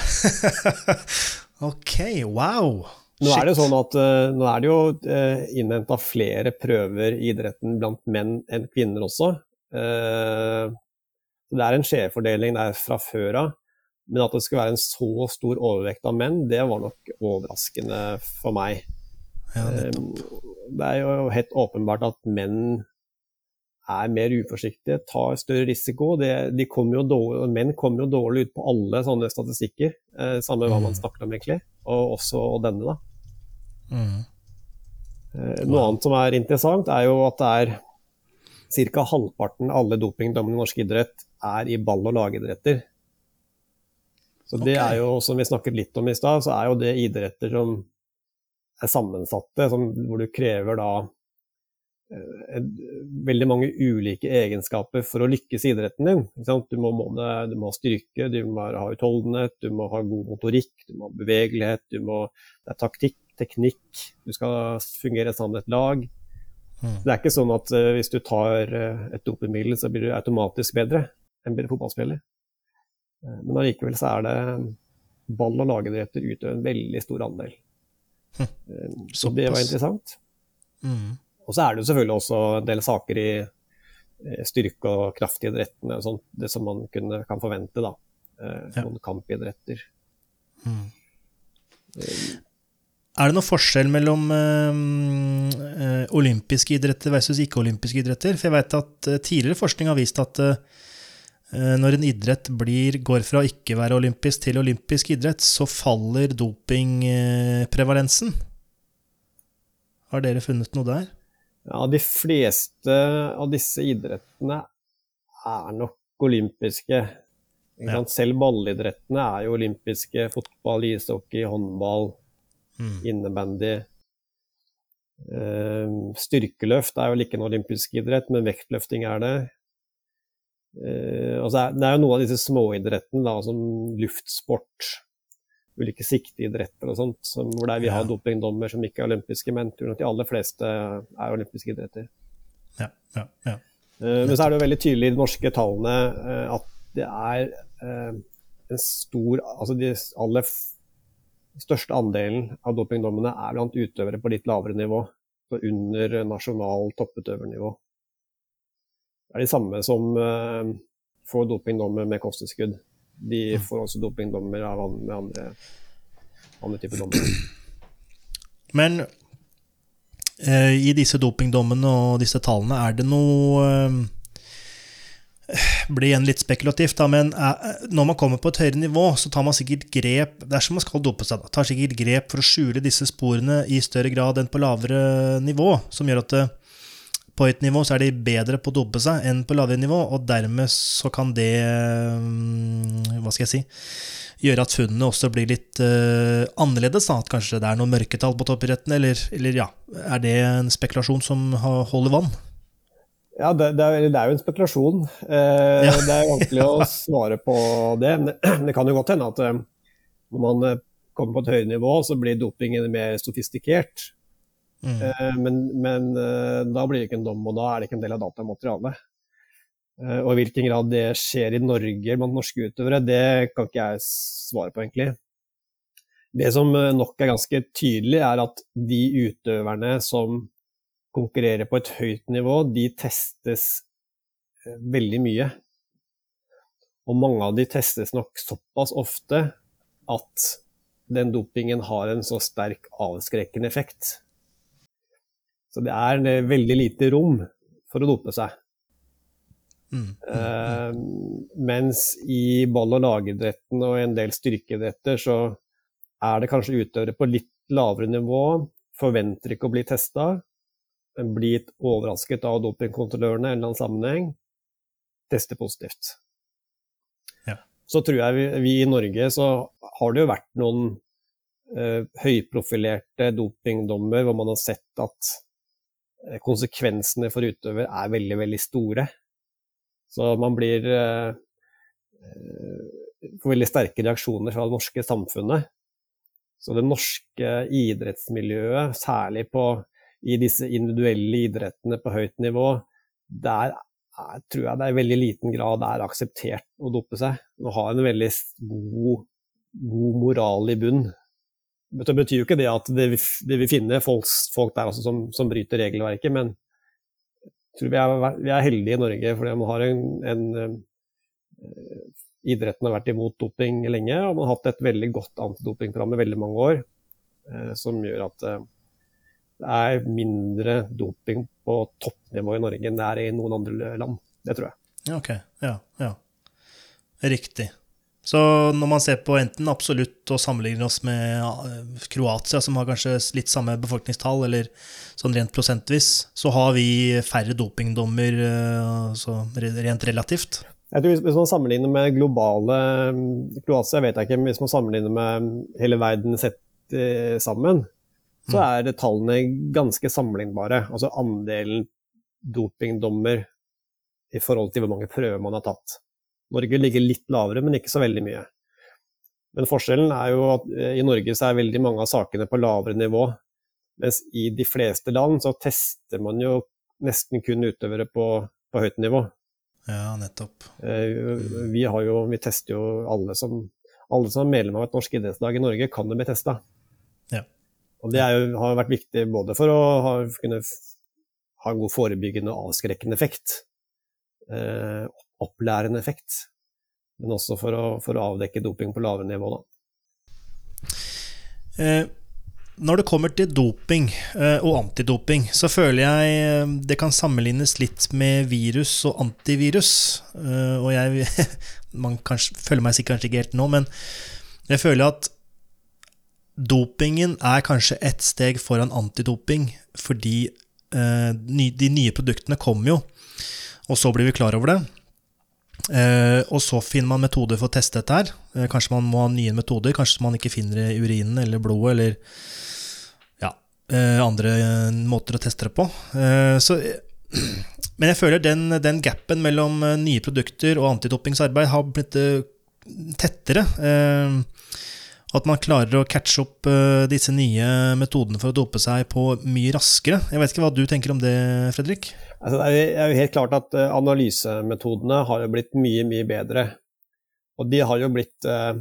Speaker 1: ok, wow.
Speaker 2: Nå er det jo sånn at uh, nå er det jo uh, eh, innhenta flere prøver i idretten blant menn enn kvinner også. Uh, det er en skjevfordeling der fra før av. Men at det skulle være en så stor overvekt av menn, det var nok overraskende for meg. Ja, det er jo helt åpenbart at menn er mer uforsiktige, tar større risiko. Det, kommer dårlig, menn kommer jo dårlig ut på alle sånne statistikker, eh, samme hva man mm. snakker om, egentlig. Og også denne, da. Mm. Eh, noe annet som er interessant, er jo at det er ca. halvparten av alle dopingdommene i norsk idrett er i ball- og lagidretter. Så det okay. er jo, som vi snakket litt om i stad, så er jo det idretter som er sammensatte, som, hvor du krever da veldig mange ulike egenskaper for å lykkes i idretten din. Du må, måle, du må, ha styrke, du må ha utholdenhet, du må ha god motorikk, du må ha bevegelighet, må, det er taktikk, teknikk, du skal fungere sammen med et lag. Mm. Det er ikke sånn at uh, hvis du tar uh, et dopemiddel, så blir du automatisk bedre enn bedre fotballspiller. Uh, men allikevel så er det ball- og lagidretter utgjør en veldig stor andel. Hm. så det var interessant. Mm. Og så er det jo selvfølgelig også en del saker i eh, styrke- og kraftidrettene, sånt, det som man kunne, kan forvente. da. Eh, ja. Noen kampidretter. Mm.
Speaker 1: Er det noen forskjell mellom øh, olympiske idretter versus ikke-olympiske idretter? For jeg vet at Tidligere forskning har vist at øh, når en idrett blir, går fra å ikke være olympisk til olympisk idrett, så faller dopingprevalensen. Har dere funnet noe der?
Speaker 2: Ja, de fleste av disse idrettene er nok olympiske. Ja. Selv ballidrettene er jo olympiske. Fotball, ishockey, håndball, mm. innebandy. Uh, styrkeløft er jo ikke en olympisk idrett, men vektløfting er det. Uh, altså det er jo noen av disse småidrettene, som luftsport, ulike sikteidretter og sånt, som, hvor det er, vi ja. har dopingdommer som ikke er olympiske, men tror de aller fleste er olympiske idretter.
Speaker 1: Ja, ja, ja.
Speaker 2: Uh, men så er det jo veldig tydelig i de norske tallene uh, at det er uh, en stor Altså de aller største andelen av dopingdommene er blant utøvere på litt lavere nivå. Så under nasjonal topputøvernivå. Det er de samme som får dopingdommer med kosttilskudd. De får også dopingdommer av med andre, andre typer dommer.
Speaker 1: Men eh, i disse dopingdommene og disse tallene, er det noe eh, blir igjen litt spekulativt, da, men når man kommer på et høyere nivå, så tar man sikkert grep dersom man skal dope seg, da, tar sikkert grep for å skjule disse sporene i større grad enn på lavere nivå, som gjør at det, på høyt nivå så er de bedre på å dope seg enn på lavere nivå, og dermed så kan det mm, Hva skal jeg si Gjøre at funnene også blir litt uh, annerledes. Da. At kanskje det er noen mørketall på toppidretten, eller, eller ja Er det en spekulasjon som holder vann?
Speaker 2: Ja, det, det, er, det, er, jo en spekulasjon. Eh, ja. det er vanskelig å svare på det. Men det kan jo godt hende at eh, når man eh, kommer på et høyere nivå, så blir dopingen mer sofistikert. Mm. Eh, men, men eh, da blir det ikke en dom, og da er det ikke en del av datamaterialet. Eh, og i hvilken grad det skjer i Norge blant norske utøvere, det kan ikke jeg svare på, egentlig. Det som nok er ganske tydelig, er at de utøverne som konkurrerer på et høyt nivå, de testes veldig mye. Og mange av de testes nok såpass ofte at den dopingen har en så sterk avskrekkende effekt. Så det er eh, veldig lite rom for å dope seg. Mm. Uh, mens i ball- og lagidretten og en del styrkeidretter så er det kanskje utøvere på litt lavere nivå, forventer ikke å bli testa, blitt overrasket av dopingkontrollørene i en eller annen sammenheng, tester positivt. Ja. Så tror jeg vi, vi, i Norge så har det jo vært noen uh, høyprofilerte dopingdommer hvor man har sett at konsekvensene for utøver er veldig, veldig store. Så man blir uh, får veldig sterke reaksjoner fra det norske samfunnet. Så det norske idrettsmiljøet, særlig på i disse individuelle idrettene på høyt nivå, der er, tror jeg det er i veldig liten grad er akseptert å dope seg. Å ha en veldig god, god moral i bunn. Det betyr jo ikke det at det vil finne folk, folk der også som, som, bryter regelverket, men jeg tror vi er, vi er heldige i Norge fordi man har en, en uh, Idretten har vært imot doping lenge, og man har hatt et veldig godt antidopingprogram i veldig mange år, uh, som gjør at uh, det er mindre doping på toppnivå i Norge enn det er i noen andre land. Det tror jeg.
Speaker 1: Ok, ja, ja. Riktig. Så når man ser på enten absolutt og sammenligner oss med Kroatia, som har kanskje litt samme befolkningstall, eller sånn rent prosentvis, så har vi færre dopingdommer altså rent relativt.
Speaker 2: Jeg tror Hvis man sammenligner med globale Kroatia vet jeg ikke, men hvis man sammenligner med hele verden sett eh, sammen, så mm. er tallene ganske sammenlignbare. Altså andelen dopingdommer i forhold til hvor mange prøver man har tatt. Norge ligger litt lavere, men ikke så veldig mye. Men forskjellen er jo at eh, i Norge så er veldig mange av sakene på lavere nivå, mens i de fleste land så tester man jo nesten kun utøvere på, på høyt nivå.
Speaker 1: Ja, nettopp.
Speaker 2: Vi vi, jo, vi tester jo alle som, alle som er medlem av et norsk idrettslag i Norge, kan jo bli testa. Og det jo, har vært viktig både for å ha, kunne ha en god forebyggende og avskrekkende effekt, eh, opplærende effekt, men også for å, for å, avdekke doping på lavere nivå.
Speaker 1: Eh, når det kommer til doping eh, og antidoping, så føler jeg eh, det kan sammenlignes litt med virus og antivirus. Eh, og jeg Man kanskje, føler meg sikkert ikke helt nå, men jeg føler at Dopingen er kanskje ett steg foran antidoping, fordi eh, de nye produktene kommer jo, og så blir vi klar over det. Eh, og så finner man metoder for å teste dette her. Eh, kanskje man må ha nye metoder. Kanskje man ikke finner det i urinen eller blodet eller ja, eh, andre måter å teste det på. Eh, så, men jeg føler den, den gapen mellom eh, nye produkter og antidopingsarbeid har blitt tettere. Eh, at man klarer å catche opp uh, disse nye metodene for å dope seg på mye raskere. Jeg vet ikke hva du tenker om det, Fredrik?
Speaker 2: Altså, det er jo helt klart at uh, analysemetodene har jo blitt mye, mye bedre. Og de har jo blitt uh,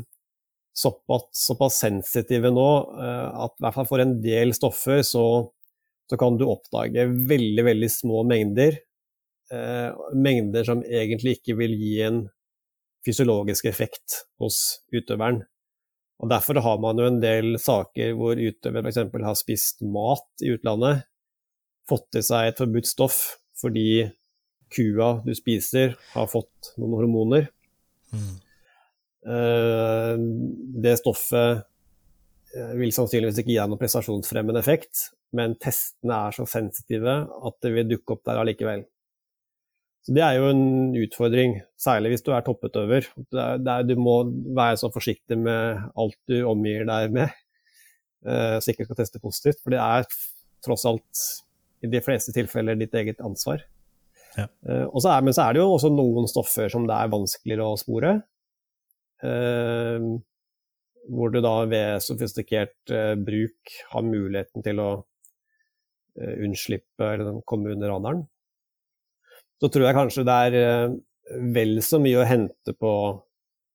Speaker 2: såpass, såpass, sensitive nå at i hvert fall for en del stoffer så, så kan du oppdage veldig, veldig små mengder eh, mengder som egentlig ikke vil gi en fysiologisk effekt hos utøveren. Og Derfor har man jo en del saker hvor utøver f.eks. har spist mat i utlandet, fått i seg et forbudt stoff fordi kua du spiser, har fått noen hormoner. Mm. Det stoffet eh, vil sannsynligvis ikke gi deg noen prestasjonsfremmende effekt, men testene er så sensitive at det vil dukke opp der allikevel. Så Det er jo en utfordring, særlig hvis du er topputøver. du må være så forsiktig med alt du omgir deg med, uh, så ikke skal teste positivt. For det er tross alt i de fleste tilfeller ditt eget ansvar. Ja. Uh, så er, men så er det jo også noen stoffer som det er vanskeligere å spore. Uh, hvor du da ved sofistikert bruk har muligheten til å unnslippe eller komme under radaren så tror jeg kanskje det er eh, vel så mye å hente på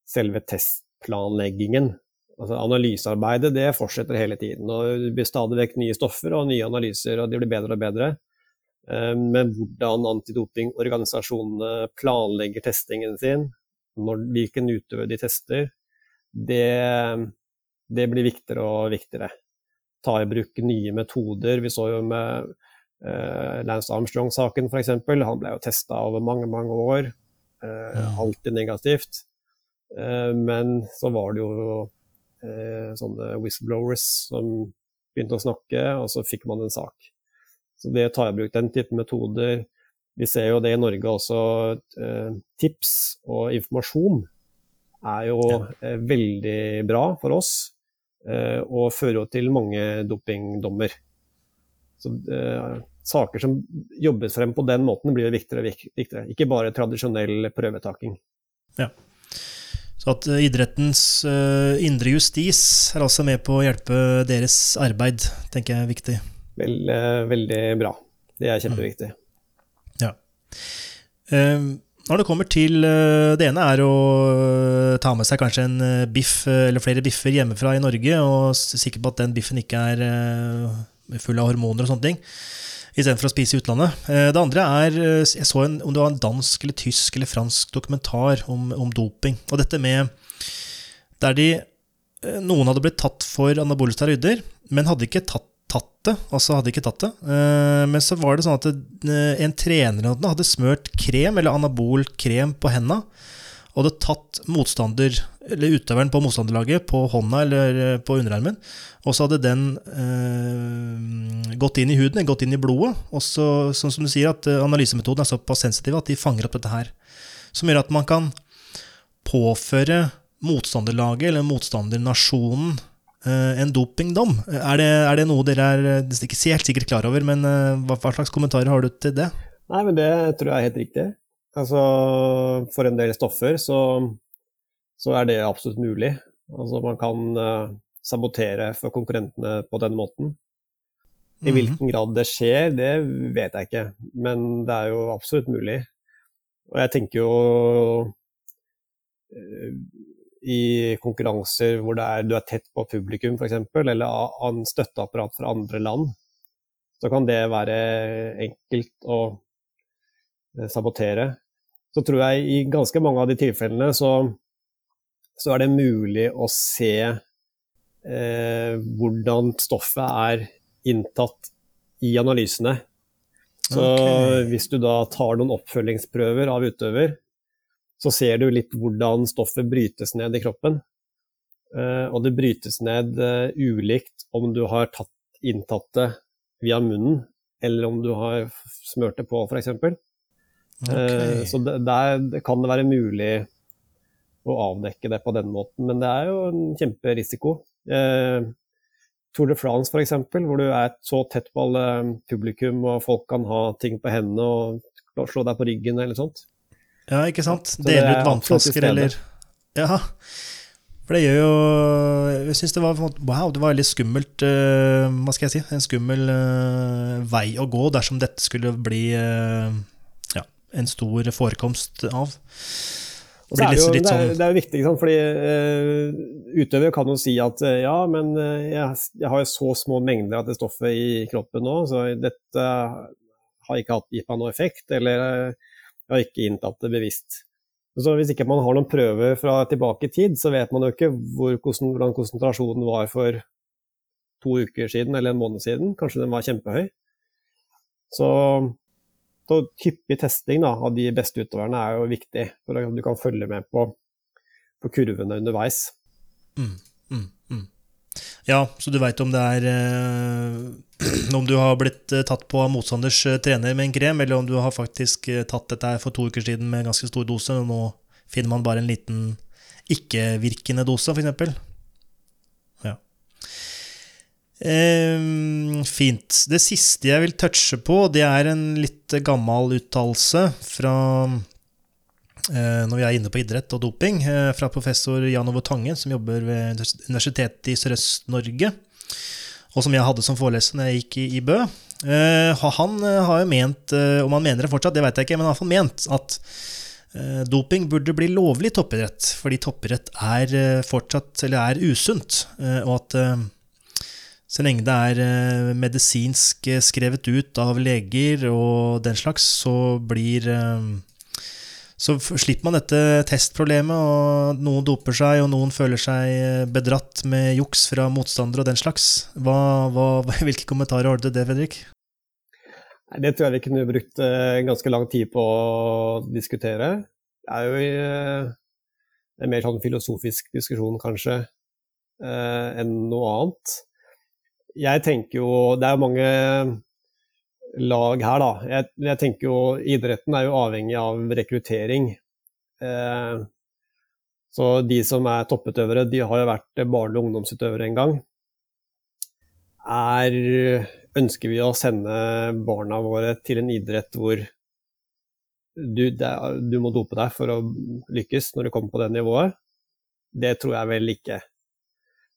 Speaker 2: selve testplanleggingen. Altså Analysearbeidet det fortsetter hele tiden. og Det blir stadig vekk nye stoffer og nye analyser, og de blir bedre og bedre. Eh, men hvordan antidopingorganisasjonene planlegger testingen sin, når, hvilken utøver de tester, det, det, blir viktigere og viktigere. Ta i bruk nye metoder. Vi så jo med Uh, Lance Armstrong-saken f.eks. Han ble jo testa over mange, mange år. Uh, ja. Alltid negativt. Uh, men så var det jo sånne whistleblowers som begynte å snakke, og så fikk man en sak. Så det å ta i bruk den type metoder Vi ser jo det i Norge også. tips og informasjon er jo ja. veldig bra for oss, og fører jo til mange dopingdommer. Så uh, saker som jobbes frem på den måten, blir viktigere og viktigere. Ikke bare tradisjonell prøvetaking.
Speaker 1: Ja. Så at uh, idrettens uh, indre justis er altså med på å hjelpe deres arbeid, tenker jeg er viktig.
Speaker 2: Vel, veldig bra. Det er kjempeviktig.
Speaker 1: Mm. Ja. når det kommer til Det ene er å ta med seg kanskje en biff eller flere biffer hjemmefra i Norge, og sikker på at den biffen ikke er full av hormoner og sånne ting. Istedenfor å spise i utlandet. Eh, det andre er eh, Jeg så en, om det var en dansk eller tysk eller fransk dokumentar om, om doping. Og dette med Der de eh, Noen hadde blitt tatt for anabole steroider, men hadde ikke tatt, tatt det. Altså hadde ikke tatt det. Men så var det sånn at en trener hadde smørt krem, eller anabol krem, på henda og hadde tatt motstander, eller utøveren på motstanderlaget på hånda eller eh, på underarmen, og så hadde den eh, gått inn i huden, gått inn i blodet. Og så, sånn som du sier, at eh, analysemetoden er såpass sensitiv at de fanger opp dette her. Som gjør at man kan påføre motstanderlaget eller motstandernasjonen eh, en dopingdom. Er det, er det, noe dere er ikke helt sikkert klar over, men eh, hva, hva slags kommentarer har du til det?
Speaker 2: Nei, men Det tror jeg er helt riktig. Altså, for en del stoffer så, så er det absolutt mulig. Altså, man kan uh, sabotere for konkurrentene på den måten. I mhm. hvilken grad det skjer, det vet jeg ikke, men det er jo absolutt mulig. Og jeg tenker jo uh, i konkurranser hvor er, du er tett på publikum f.eks., eller an støtteapparat fra andre land, så kan det være enkelt å eh, sabotere så tror jeg i ganske mange av de tilfellene så, så er det mulig å se eh, hvordan stoffet er inntatt i analysene. Så okay. hvis du da tar noen oppfølgingsprøver av utøver, så ser du litt hvordan stoffet brytes ned i kroppen. Eh, og det brytes ned eh, ulikt om du har tatt, inntatt det via munnen, eller om du har smurt det på, f.eks. Okay. Eh, så der kan det være mulig å avdekke det på den måten, men det er jo en kjemperisiko. Eh, Tour de France f.eks., hvor du er så tett på alle publikum og folk kan ha ting på hendene og slå deg på ryggen eller sånt.
Speaker 1: Ja, ikke sant. Dele ut vannflasker eller Ja. For det gjør jo Jeg syns det var Wow, det var veldig skummelt uh, Hva skal jeg si? En skummel uh, vei å gå dersom dette skulle bli uh, en stor forekomst av.
Speaker 2: Det er, jo, det, er, sånn- det er, jo, viktig, fordi uh, utøvere kan jo si at uh, ja, men uh, jeg, jeg, har jo så små mengder av det stoffet i kroppen nå, så dette har ikke hatt gitt meg noe effekt, eller uh, har ikke inntatt det bevisst. Så Hvis ikke man har noen prøver fra tilbake i tid, så vet man jo ikke hvor, hvordan konsentrasjonen var for to uker siden eller en måned siden. Kanskje den var kjempehøy. Så, så hyppig testing da, av de beste utøverne er jo viktig, for at du kan følge med på, på kurvene underveis.
Speaker 1: Mm, mm, mm. Ja, så du veit om det er eh, Om du har blitt eh, tatt på av motstanders eh, trener med en krem, eller om du har faktisk tatt dette for to uker siden med en ganske stor dose, og nå finner man bare en liten ikke-virkende dose, f.eks. Ja. Eh, fint. Det siste jeg vil touche på, det er en litt gammel uttalelse fra Eh, når vi er inne på idrett og doping, eh, fra professor Jan Ove Tange, som jobber ved Universitetet i Sørøst-Norge, og som jeg hadde som foreleser når jeg gikk i, Bø. Eh, han har jo ment, om han mener det fortsatt, det vet jeg ikke, men han har ment at doping burde bli lovlig i toppidrett, fordi toppidrett er fortsatt, eller er usunt, og at så lenge det er medisinsk skrevet ut av leger og den slags, så blir så slipper man dette testproblemet, og noen doper seg, og noen føler seg eh, bedratt med juks fra motstandere og den slags. Hva, hva, hvilke kommentarer har du til det, Fredrik?
Speaker 2: Det tror jeg vi kunne brukt ganske lang tid på å diskutere. Det er jo en mer sånn filosofisk diskusjon, kanskje, enn noe annet. Jeg tenker jo Det er mange lag her, da. Jeg, jeg, tenker jo idretten er jo avhengig av rekruttering. Eh, så de som er topputøvere, de har jo vært barne- og ungdomsutøvere en gang. Er, ønsker vi å sende barna våre til en idrett hvor du, er, du må dope deg for å lykkes når du kommer på det nivået? Det tror jeg vel ikke.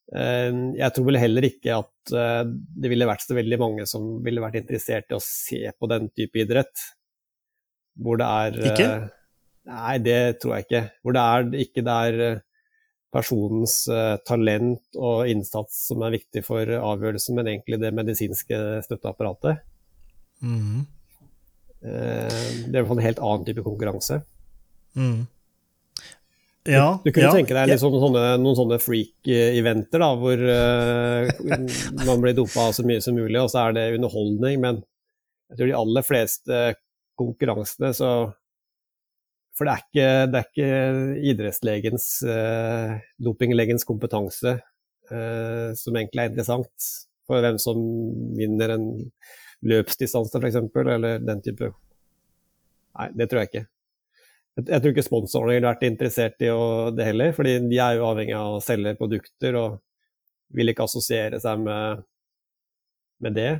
Speaker 2: Eh, jeg tror vel heller ikke at eh, det ville vært så veldig mange som ville vært interessert i å se på den type idrett. Hvor det er
Speaker 1: Ikke?
Speaker 2: Eh, nei, det tror jeg ikke. Hvor det er ikke det er personens talent og innsats som er viktig for avgjørelsen, men egentlig det medisinske støtteapparatet.
Speaker 1: Mm.
Speaker 2: Det er en helt annen type konkurranse.
Speaker 1: Mm. Ja,
Speaker 2: du, kunne
Speaker 1: ja,
Speaker 2: tenke deg liksom sånne, noen sånne freak-eventer da, hvor uh, man blir dopa så mye som mulig, og så er det underholdning. Men jeg tror de aller fleste konkurransene så For det er ikke, det er ikke idrettslegens, uh, dopinglegens kompetanse uh, som egentlig er interessant for hvem som vinner en løpsdistanse f.eks., eller den type Nei, det tror jeg ikke. Jeg tror ikke sponsorene ville vært interessert i det heller, fordi de er jo avhengig av å selge produkter og vil ikke assosiere seg med, med det.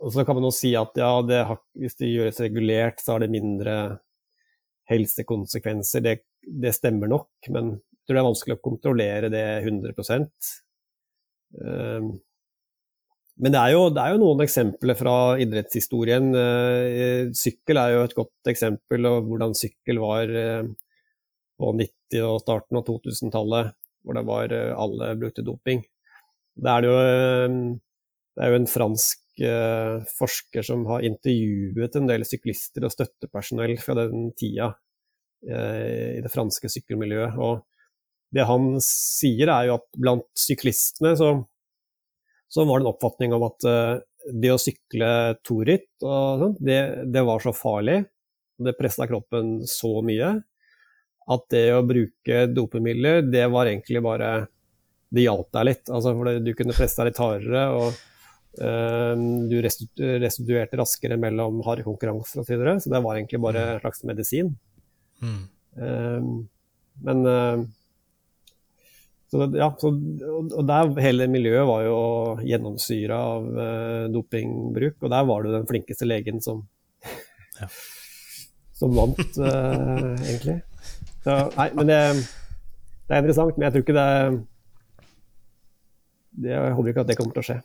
Speaker 2: Og så kan man jo si at ja, det har, hvis det gjøres regulert, så har det mindre helsekonsekvenser. Det, det stemmer nok, men jeg tror det er vanskelig å kontrollere det 100 um, men det er, jo, det er, jo, noen eksempler fra idrettshistorien. Eh, sykkel er jo et godt eksempel, og hvordan sykkel var eh, på 90- og starten av 2000-tallet, hvor det var eh, alle brukte doping. Det er, jo, det er jo en fransk forsker som har intervjuet en del syklister og støttepersonell fra den tida i det franske sykkelmiljøet. Og det han sier, er jo at blant syklistene så så var det en oppfatning om at uh, det å sykle toritt det, det, var så farlig, og det pressa kroppen så mye, at det å bruke dopemidler, det var egentlig bare Det hjalp deg litt. Altså, for du kunne presse deg litt hardere, og uh, du restituerte raskere mellom harde konkurranser osv. Så, videre, så det var egentlig bare en slags medisin. Mm. Uh, men så, ja, så, og der hele miljøet var jo gjennomsyra av uh, dopingbruk, og der var du den flinkeste legen som, ja. som vant, uh, egentlig. Så, nei, men det, det, er interessant, men jeg tror ikke det, det Jeg håper ikke at det kommer til å skje.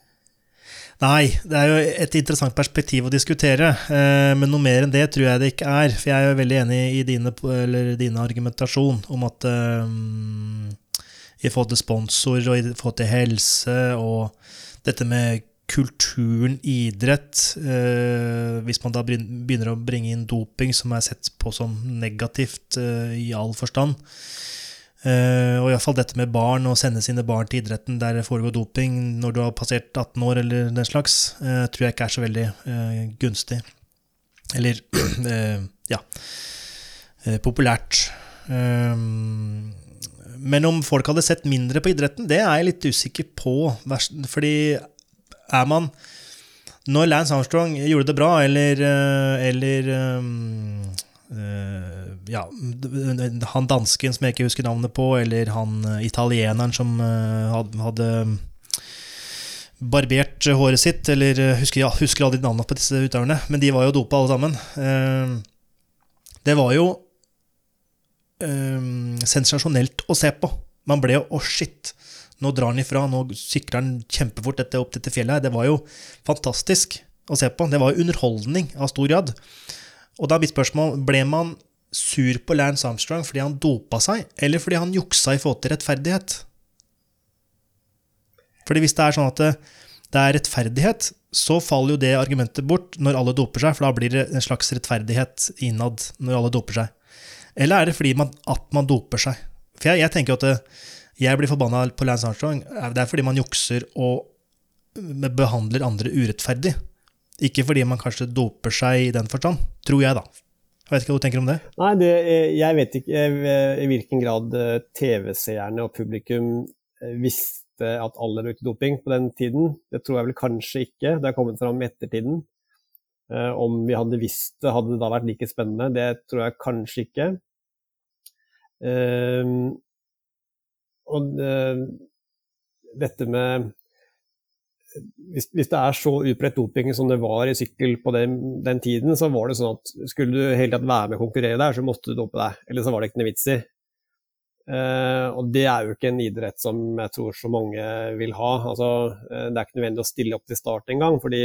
Speaker 1: Nei, det er jo et interessant perspektiv å diskutere, eh, men noe mer enn det tror jeg det ikke er. For jeg er jo veldig enig i dine, dine argumentasjon om at um, i forhold til sponsor og i forhold til helse og dette med kulturen idrett, eh, hvis man da begynner å bringe inn doping, som er sett på som negativt eh, i all forstand. Eh, og iallfall dette med barn, å sende sine barn til idretten der det foregår doping når du har passert 18 år eller den slags, eh, tror jeg ikke er så veldig eh, gunstig. Eller eh, ja populært. Men om folk hadde sett mindre på idretten, det er jeg litt usikker på. Fordi er man Når Lance Armstrong gjorde det bra, eller, eh, eller um, uh, ja, han dansken som jeg ikke husker navnet på, eller han italieneren som hadde barbert håret sitt, eller husker, ja, husker aldri navnet på disse utøverne, men de var jo dopa alle sammen. Det var jo sensasjonelt å se på. Man ble jo Å, shit! Nå drar han ifra, nå sykler han kjempefort dette, opp dette fjellet. Det var jo fantastisk å se på. Det var jo underholdning av stor grad. Og da er mitt spørsmål ble man sur på Lance Armstrong fordi han dopa seg, eller fordi han juksa i forhold til rettferdighet? Fordi hvis det er sånn at det, det er rettferdighet, så faller jo det argumentet bort når alle doper seg, for da blir det en slags rettferdighet innad når alle doper seg. Eller er det fordi man, at man doper seg? For jeg, jeg tenker at det, jeg blir forbanna på Lance Armstrong, det er fordi man jukser og behandler andre urettferdig. Ikke fordi man kanskje doper seg i den forstand, tror jeg, da. Jeg vet ikke hva du tenker om det?
Speaker 2: Nei, det, jeg vet ikke i hvilken grad eh, TV-seerne og publikum eh, visste at alle brukte doping på den tiden. Det tror jeg vel kanskje ikke. Det har kommet fram i ettertiden. Eh, om vi hadde visst det, hadde det da vært like spennende? Det tror jeg kanskje ikke. Og uh, dette med hvis, hvis, det er så utbredt doping som det var i sykkel på den, den, tiden, så var det sånn at skulle du hele tatt være med og konkurrere der, så måtte du dope deg. Eller så var det ikke noe vits i. Uh, og det er jo ikke en idrett som jeg tror så mange vil ha. Altså, uh, det er ikke nødvendig å stille opp til start engang, fordi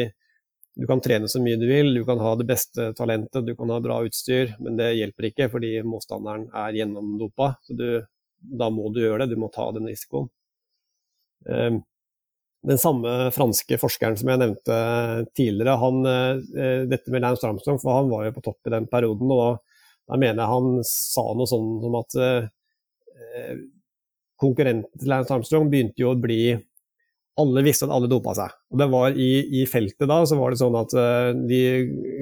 Speaker 2: du kan trene så mye du vil, du kan ha det beste talentet, du kan ha bra utstyr, men det hjelper ikke fordi motstanderen er gjennomdopa. Så du, da må du gjøre det, du må ta den risikoen. Ehm, den samme franske forskeren som jeg nevnte tidligere, han, eh, dette med Lance Armstrong, for han var jo på topp i den perioden, og da, da mener jeg han sa noe sånn som at eh, konkurrenten til Lance Armstrong begynte jo å bli alle visste at alle dopa seg. Og det var i, i, feltet da så var det sånn at uh, de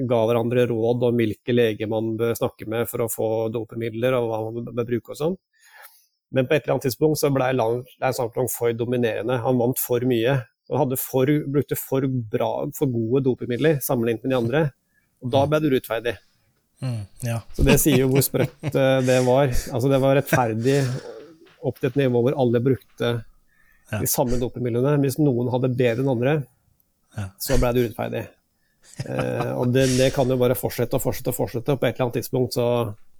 Speaker 2: ga hverandre råd om hvilke leger man bør snakke med for å få dopemidler og hva man bør bruke og sånn. Men på et eller annet tidspunkt så ble Lance Armstrong for dominerende. Han vant for mye. Han for, brukte for, bra, for gode dopemidler sammenlignet med de andre. Og da ble det urettferdig. Mm, ja. så det sier jo hvor sprøtt uh, det var. Altså det var rettferdig opp til et nivå hvor alle brukte ja. de samme dopingmiljøene. Hvis noen hadde bedre enn andre, ja. så ble det urettferdig. Eh, og det, det, kan jo bare fortsette og fortsette og fortsette, og på et eller annet tidspunkt så,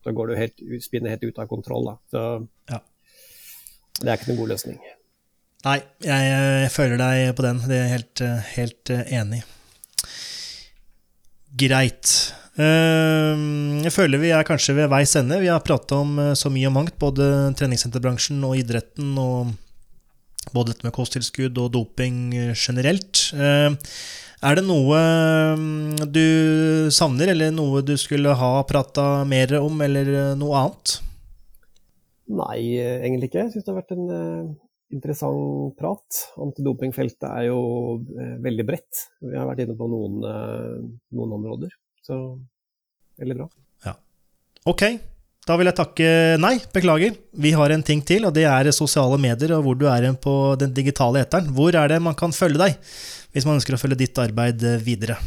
Speaker 2: så går det helt, spinner helt ut av kontroll. Da. Så, ja. Det er ikke noen god løsning.
Speaker 1: Nei, jeg, jeg føler deg på den. Det er jeg helt, helt eh, enig Greit. Ehm, jeg føler vi er kanskje ved veis ende. Vi har prata om eh, så mye og mangt, både treningssenterbransjen og idretten, og både dette med kosttilskudd og doping eh, generelt. Ehm, er det noe mm, du savner, eller noe du skulle ha prata mer om, eller noe annet?
Speaker 2: Nei, egentlig ikke. Jeg syns det har vært en interessant prat. Antidopingfeltet er jo veldig bredt. Vi har vært inne på noen, noen områder. Så veldig bra.
Speaker 1: Ja. Ok, da vil jeg takke Nei, beklager. Vi har en ting til, og det er sosiale medier og hvor du er på den digitale eteren. Hvor er det man kan følge deg, hvis man ønsker å følge ditt arbeid videre?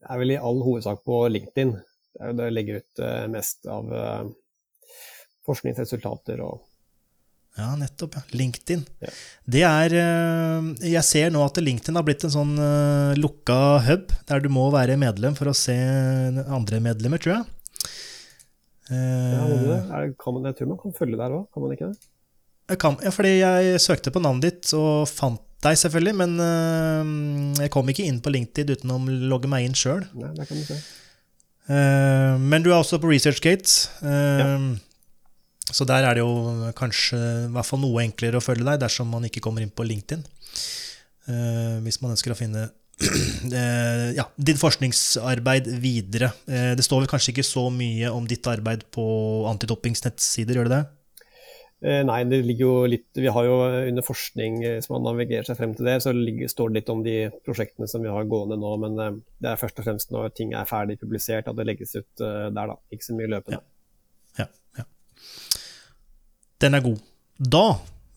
Speaker 2: Det er vel i all hovedsak på LinkedIn. Det er jo det jeg legger ut mest av forskningsresultater og
Speaker 1: ja, nettopp. ja. LinkedIn. Ja. Det er eh, Jeg ser nå at LinkedIn har blitt en sånn lukka hub, der du må være medlem for å se andre medlemmer, tror jeg.
Speaker 2: Ja, det? Kan man, jeg tror man kan følge der òg, kan man ikke det?
Speaker 1: Jeg kan, ja, fordi jeg søkte på navnet ditt og fant deg, selvfølgelig, men uh, jeg kom ikke inn på LinkedIn uten å logge meg inn sjøl. men du er også på ResearchGate. ja. Så der er det jo kanskje i hvert fall noe enklere å følge deg dersom man ikke kommer inn på LinkedIn. eh, hvis man ønsker å finne eh, ja, ditt forskningsarbeid videre. Eh, det står vel kanskje ikke så mye om ditt arbeid på antitoppingsnettsider, gjør det det?
Speaker 2: Eh, nei, det ligger jo litt Vi har jo under forskning, hvis man navigerer seg frem til det, så ligger, står det litt om de prosjektene som vi har gående nå. Men eh, det er først og fremst når ting er ferdig publisert at det legges ut der, da. Ikke så mye løpende.
Speaker 1: Ja. Ja, ja. Den er god. Da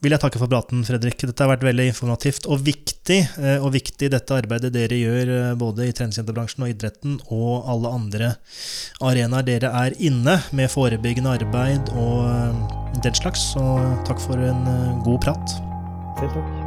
Speaker 1: vil jeg takke for praten, Fredrik. Dette har vært veldig informativt og viktig. Eh, og viktig dette arbeidet dere gjør eh, både i treningssenterbransjen og idretten og alle andre arenaer dere er inne med forebyggende arbeid og eh, den slags. Så takk for en god prat.
Speaker 2: Selv takk.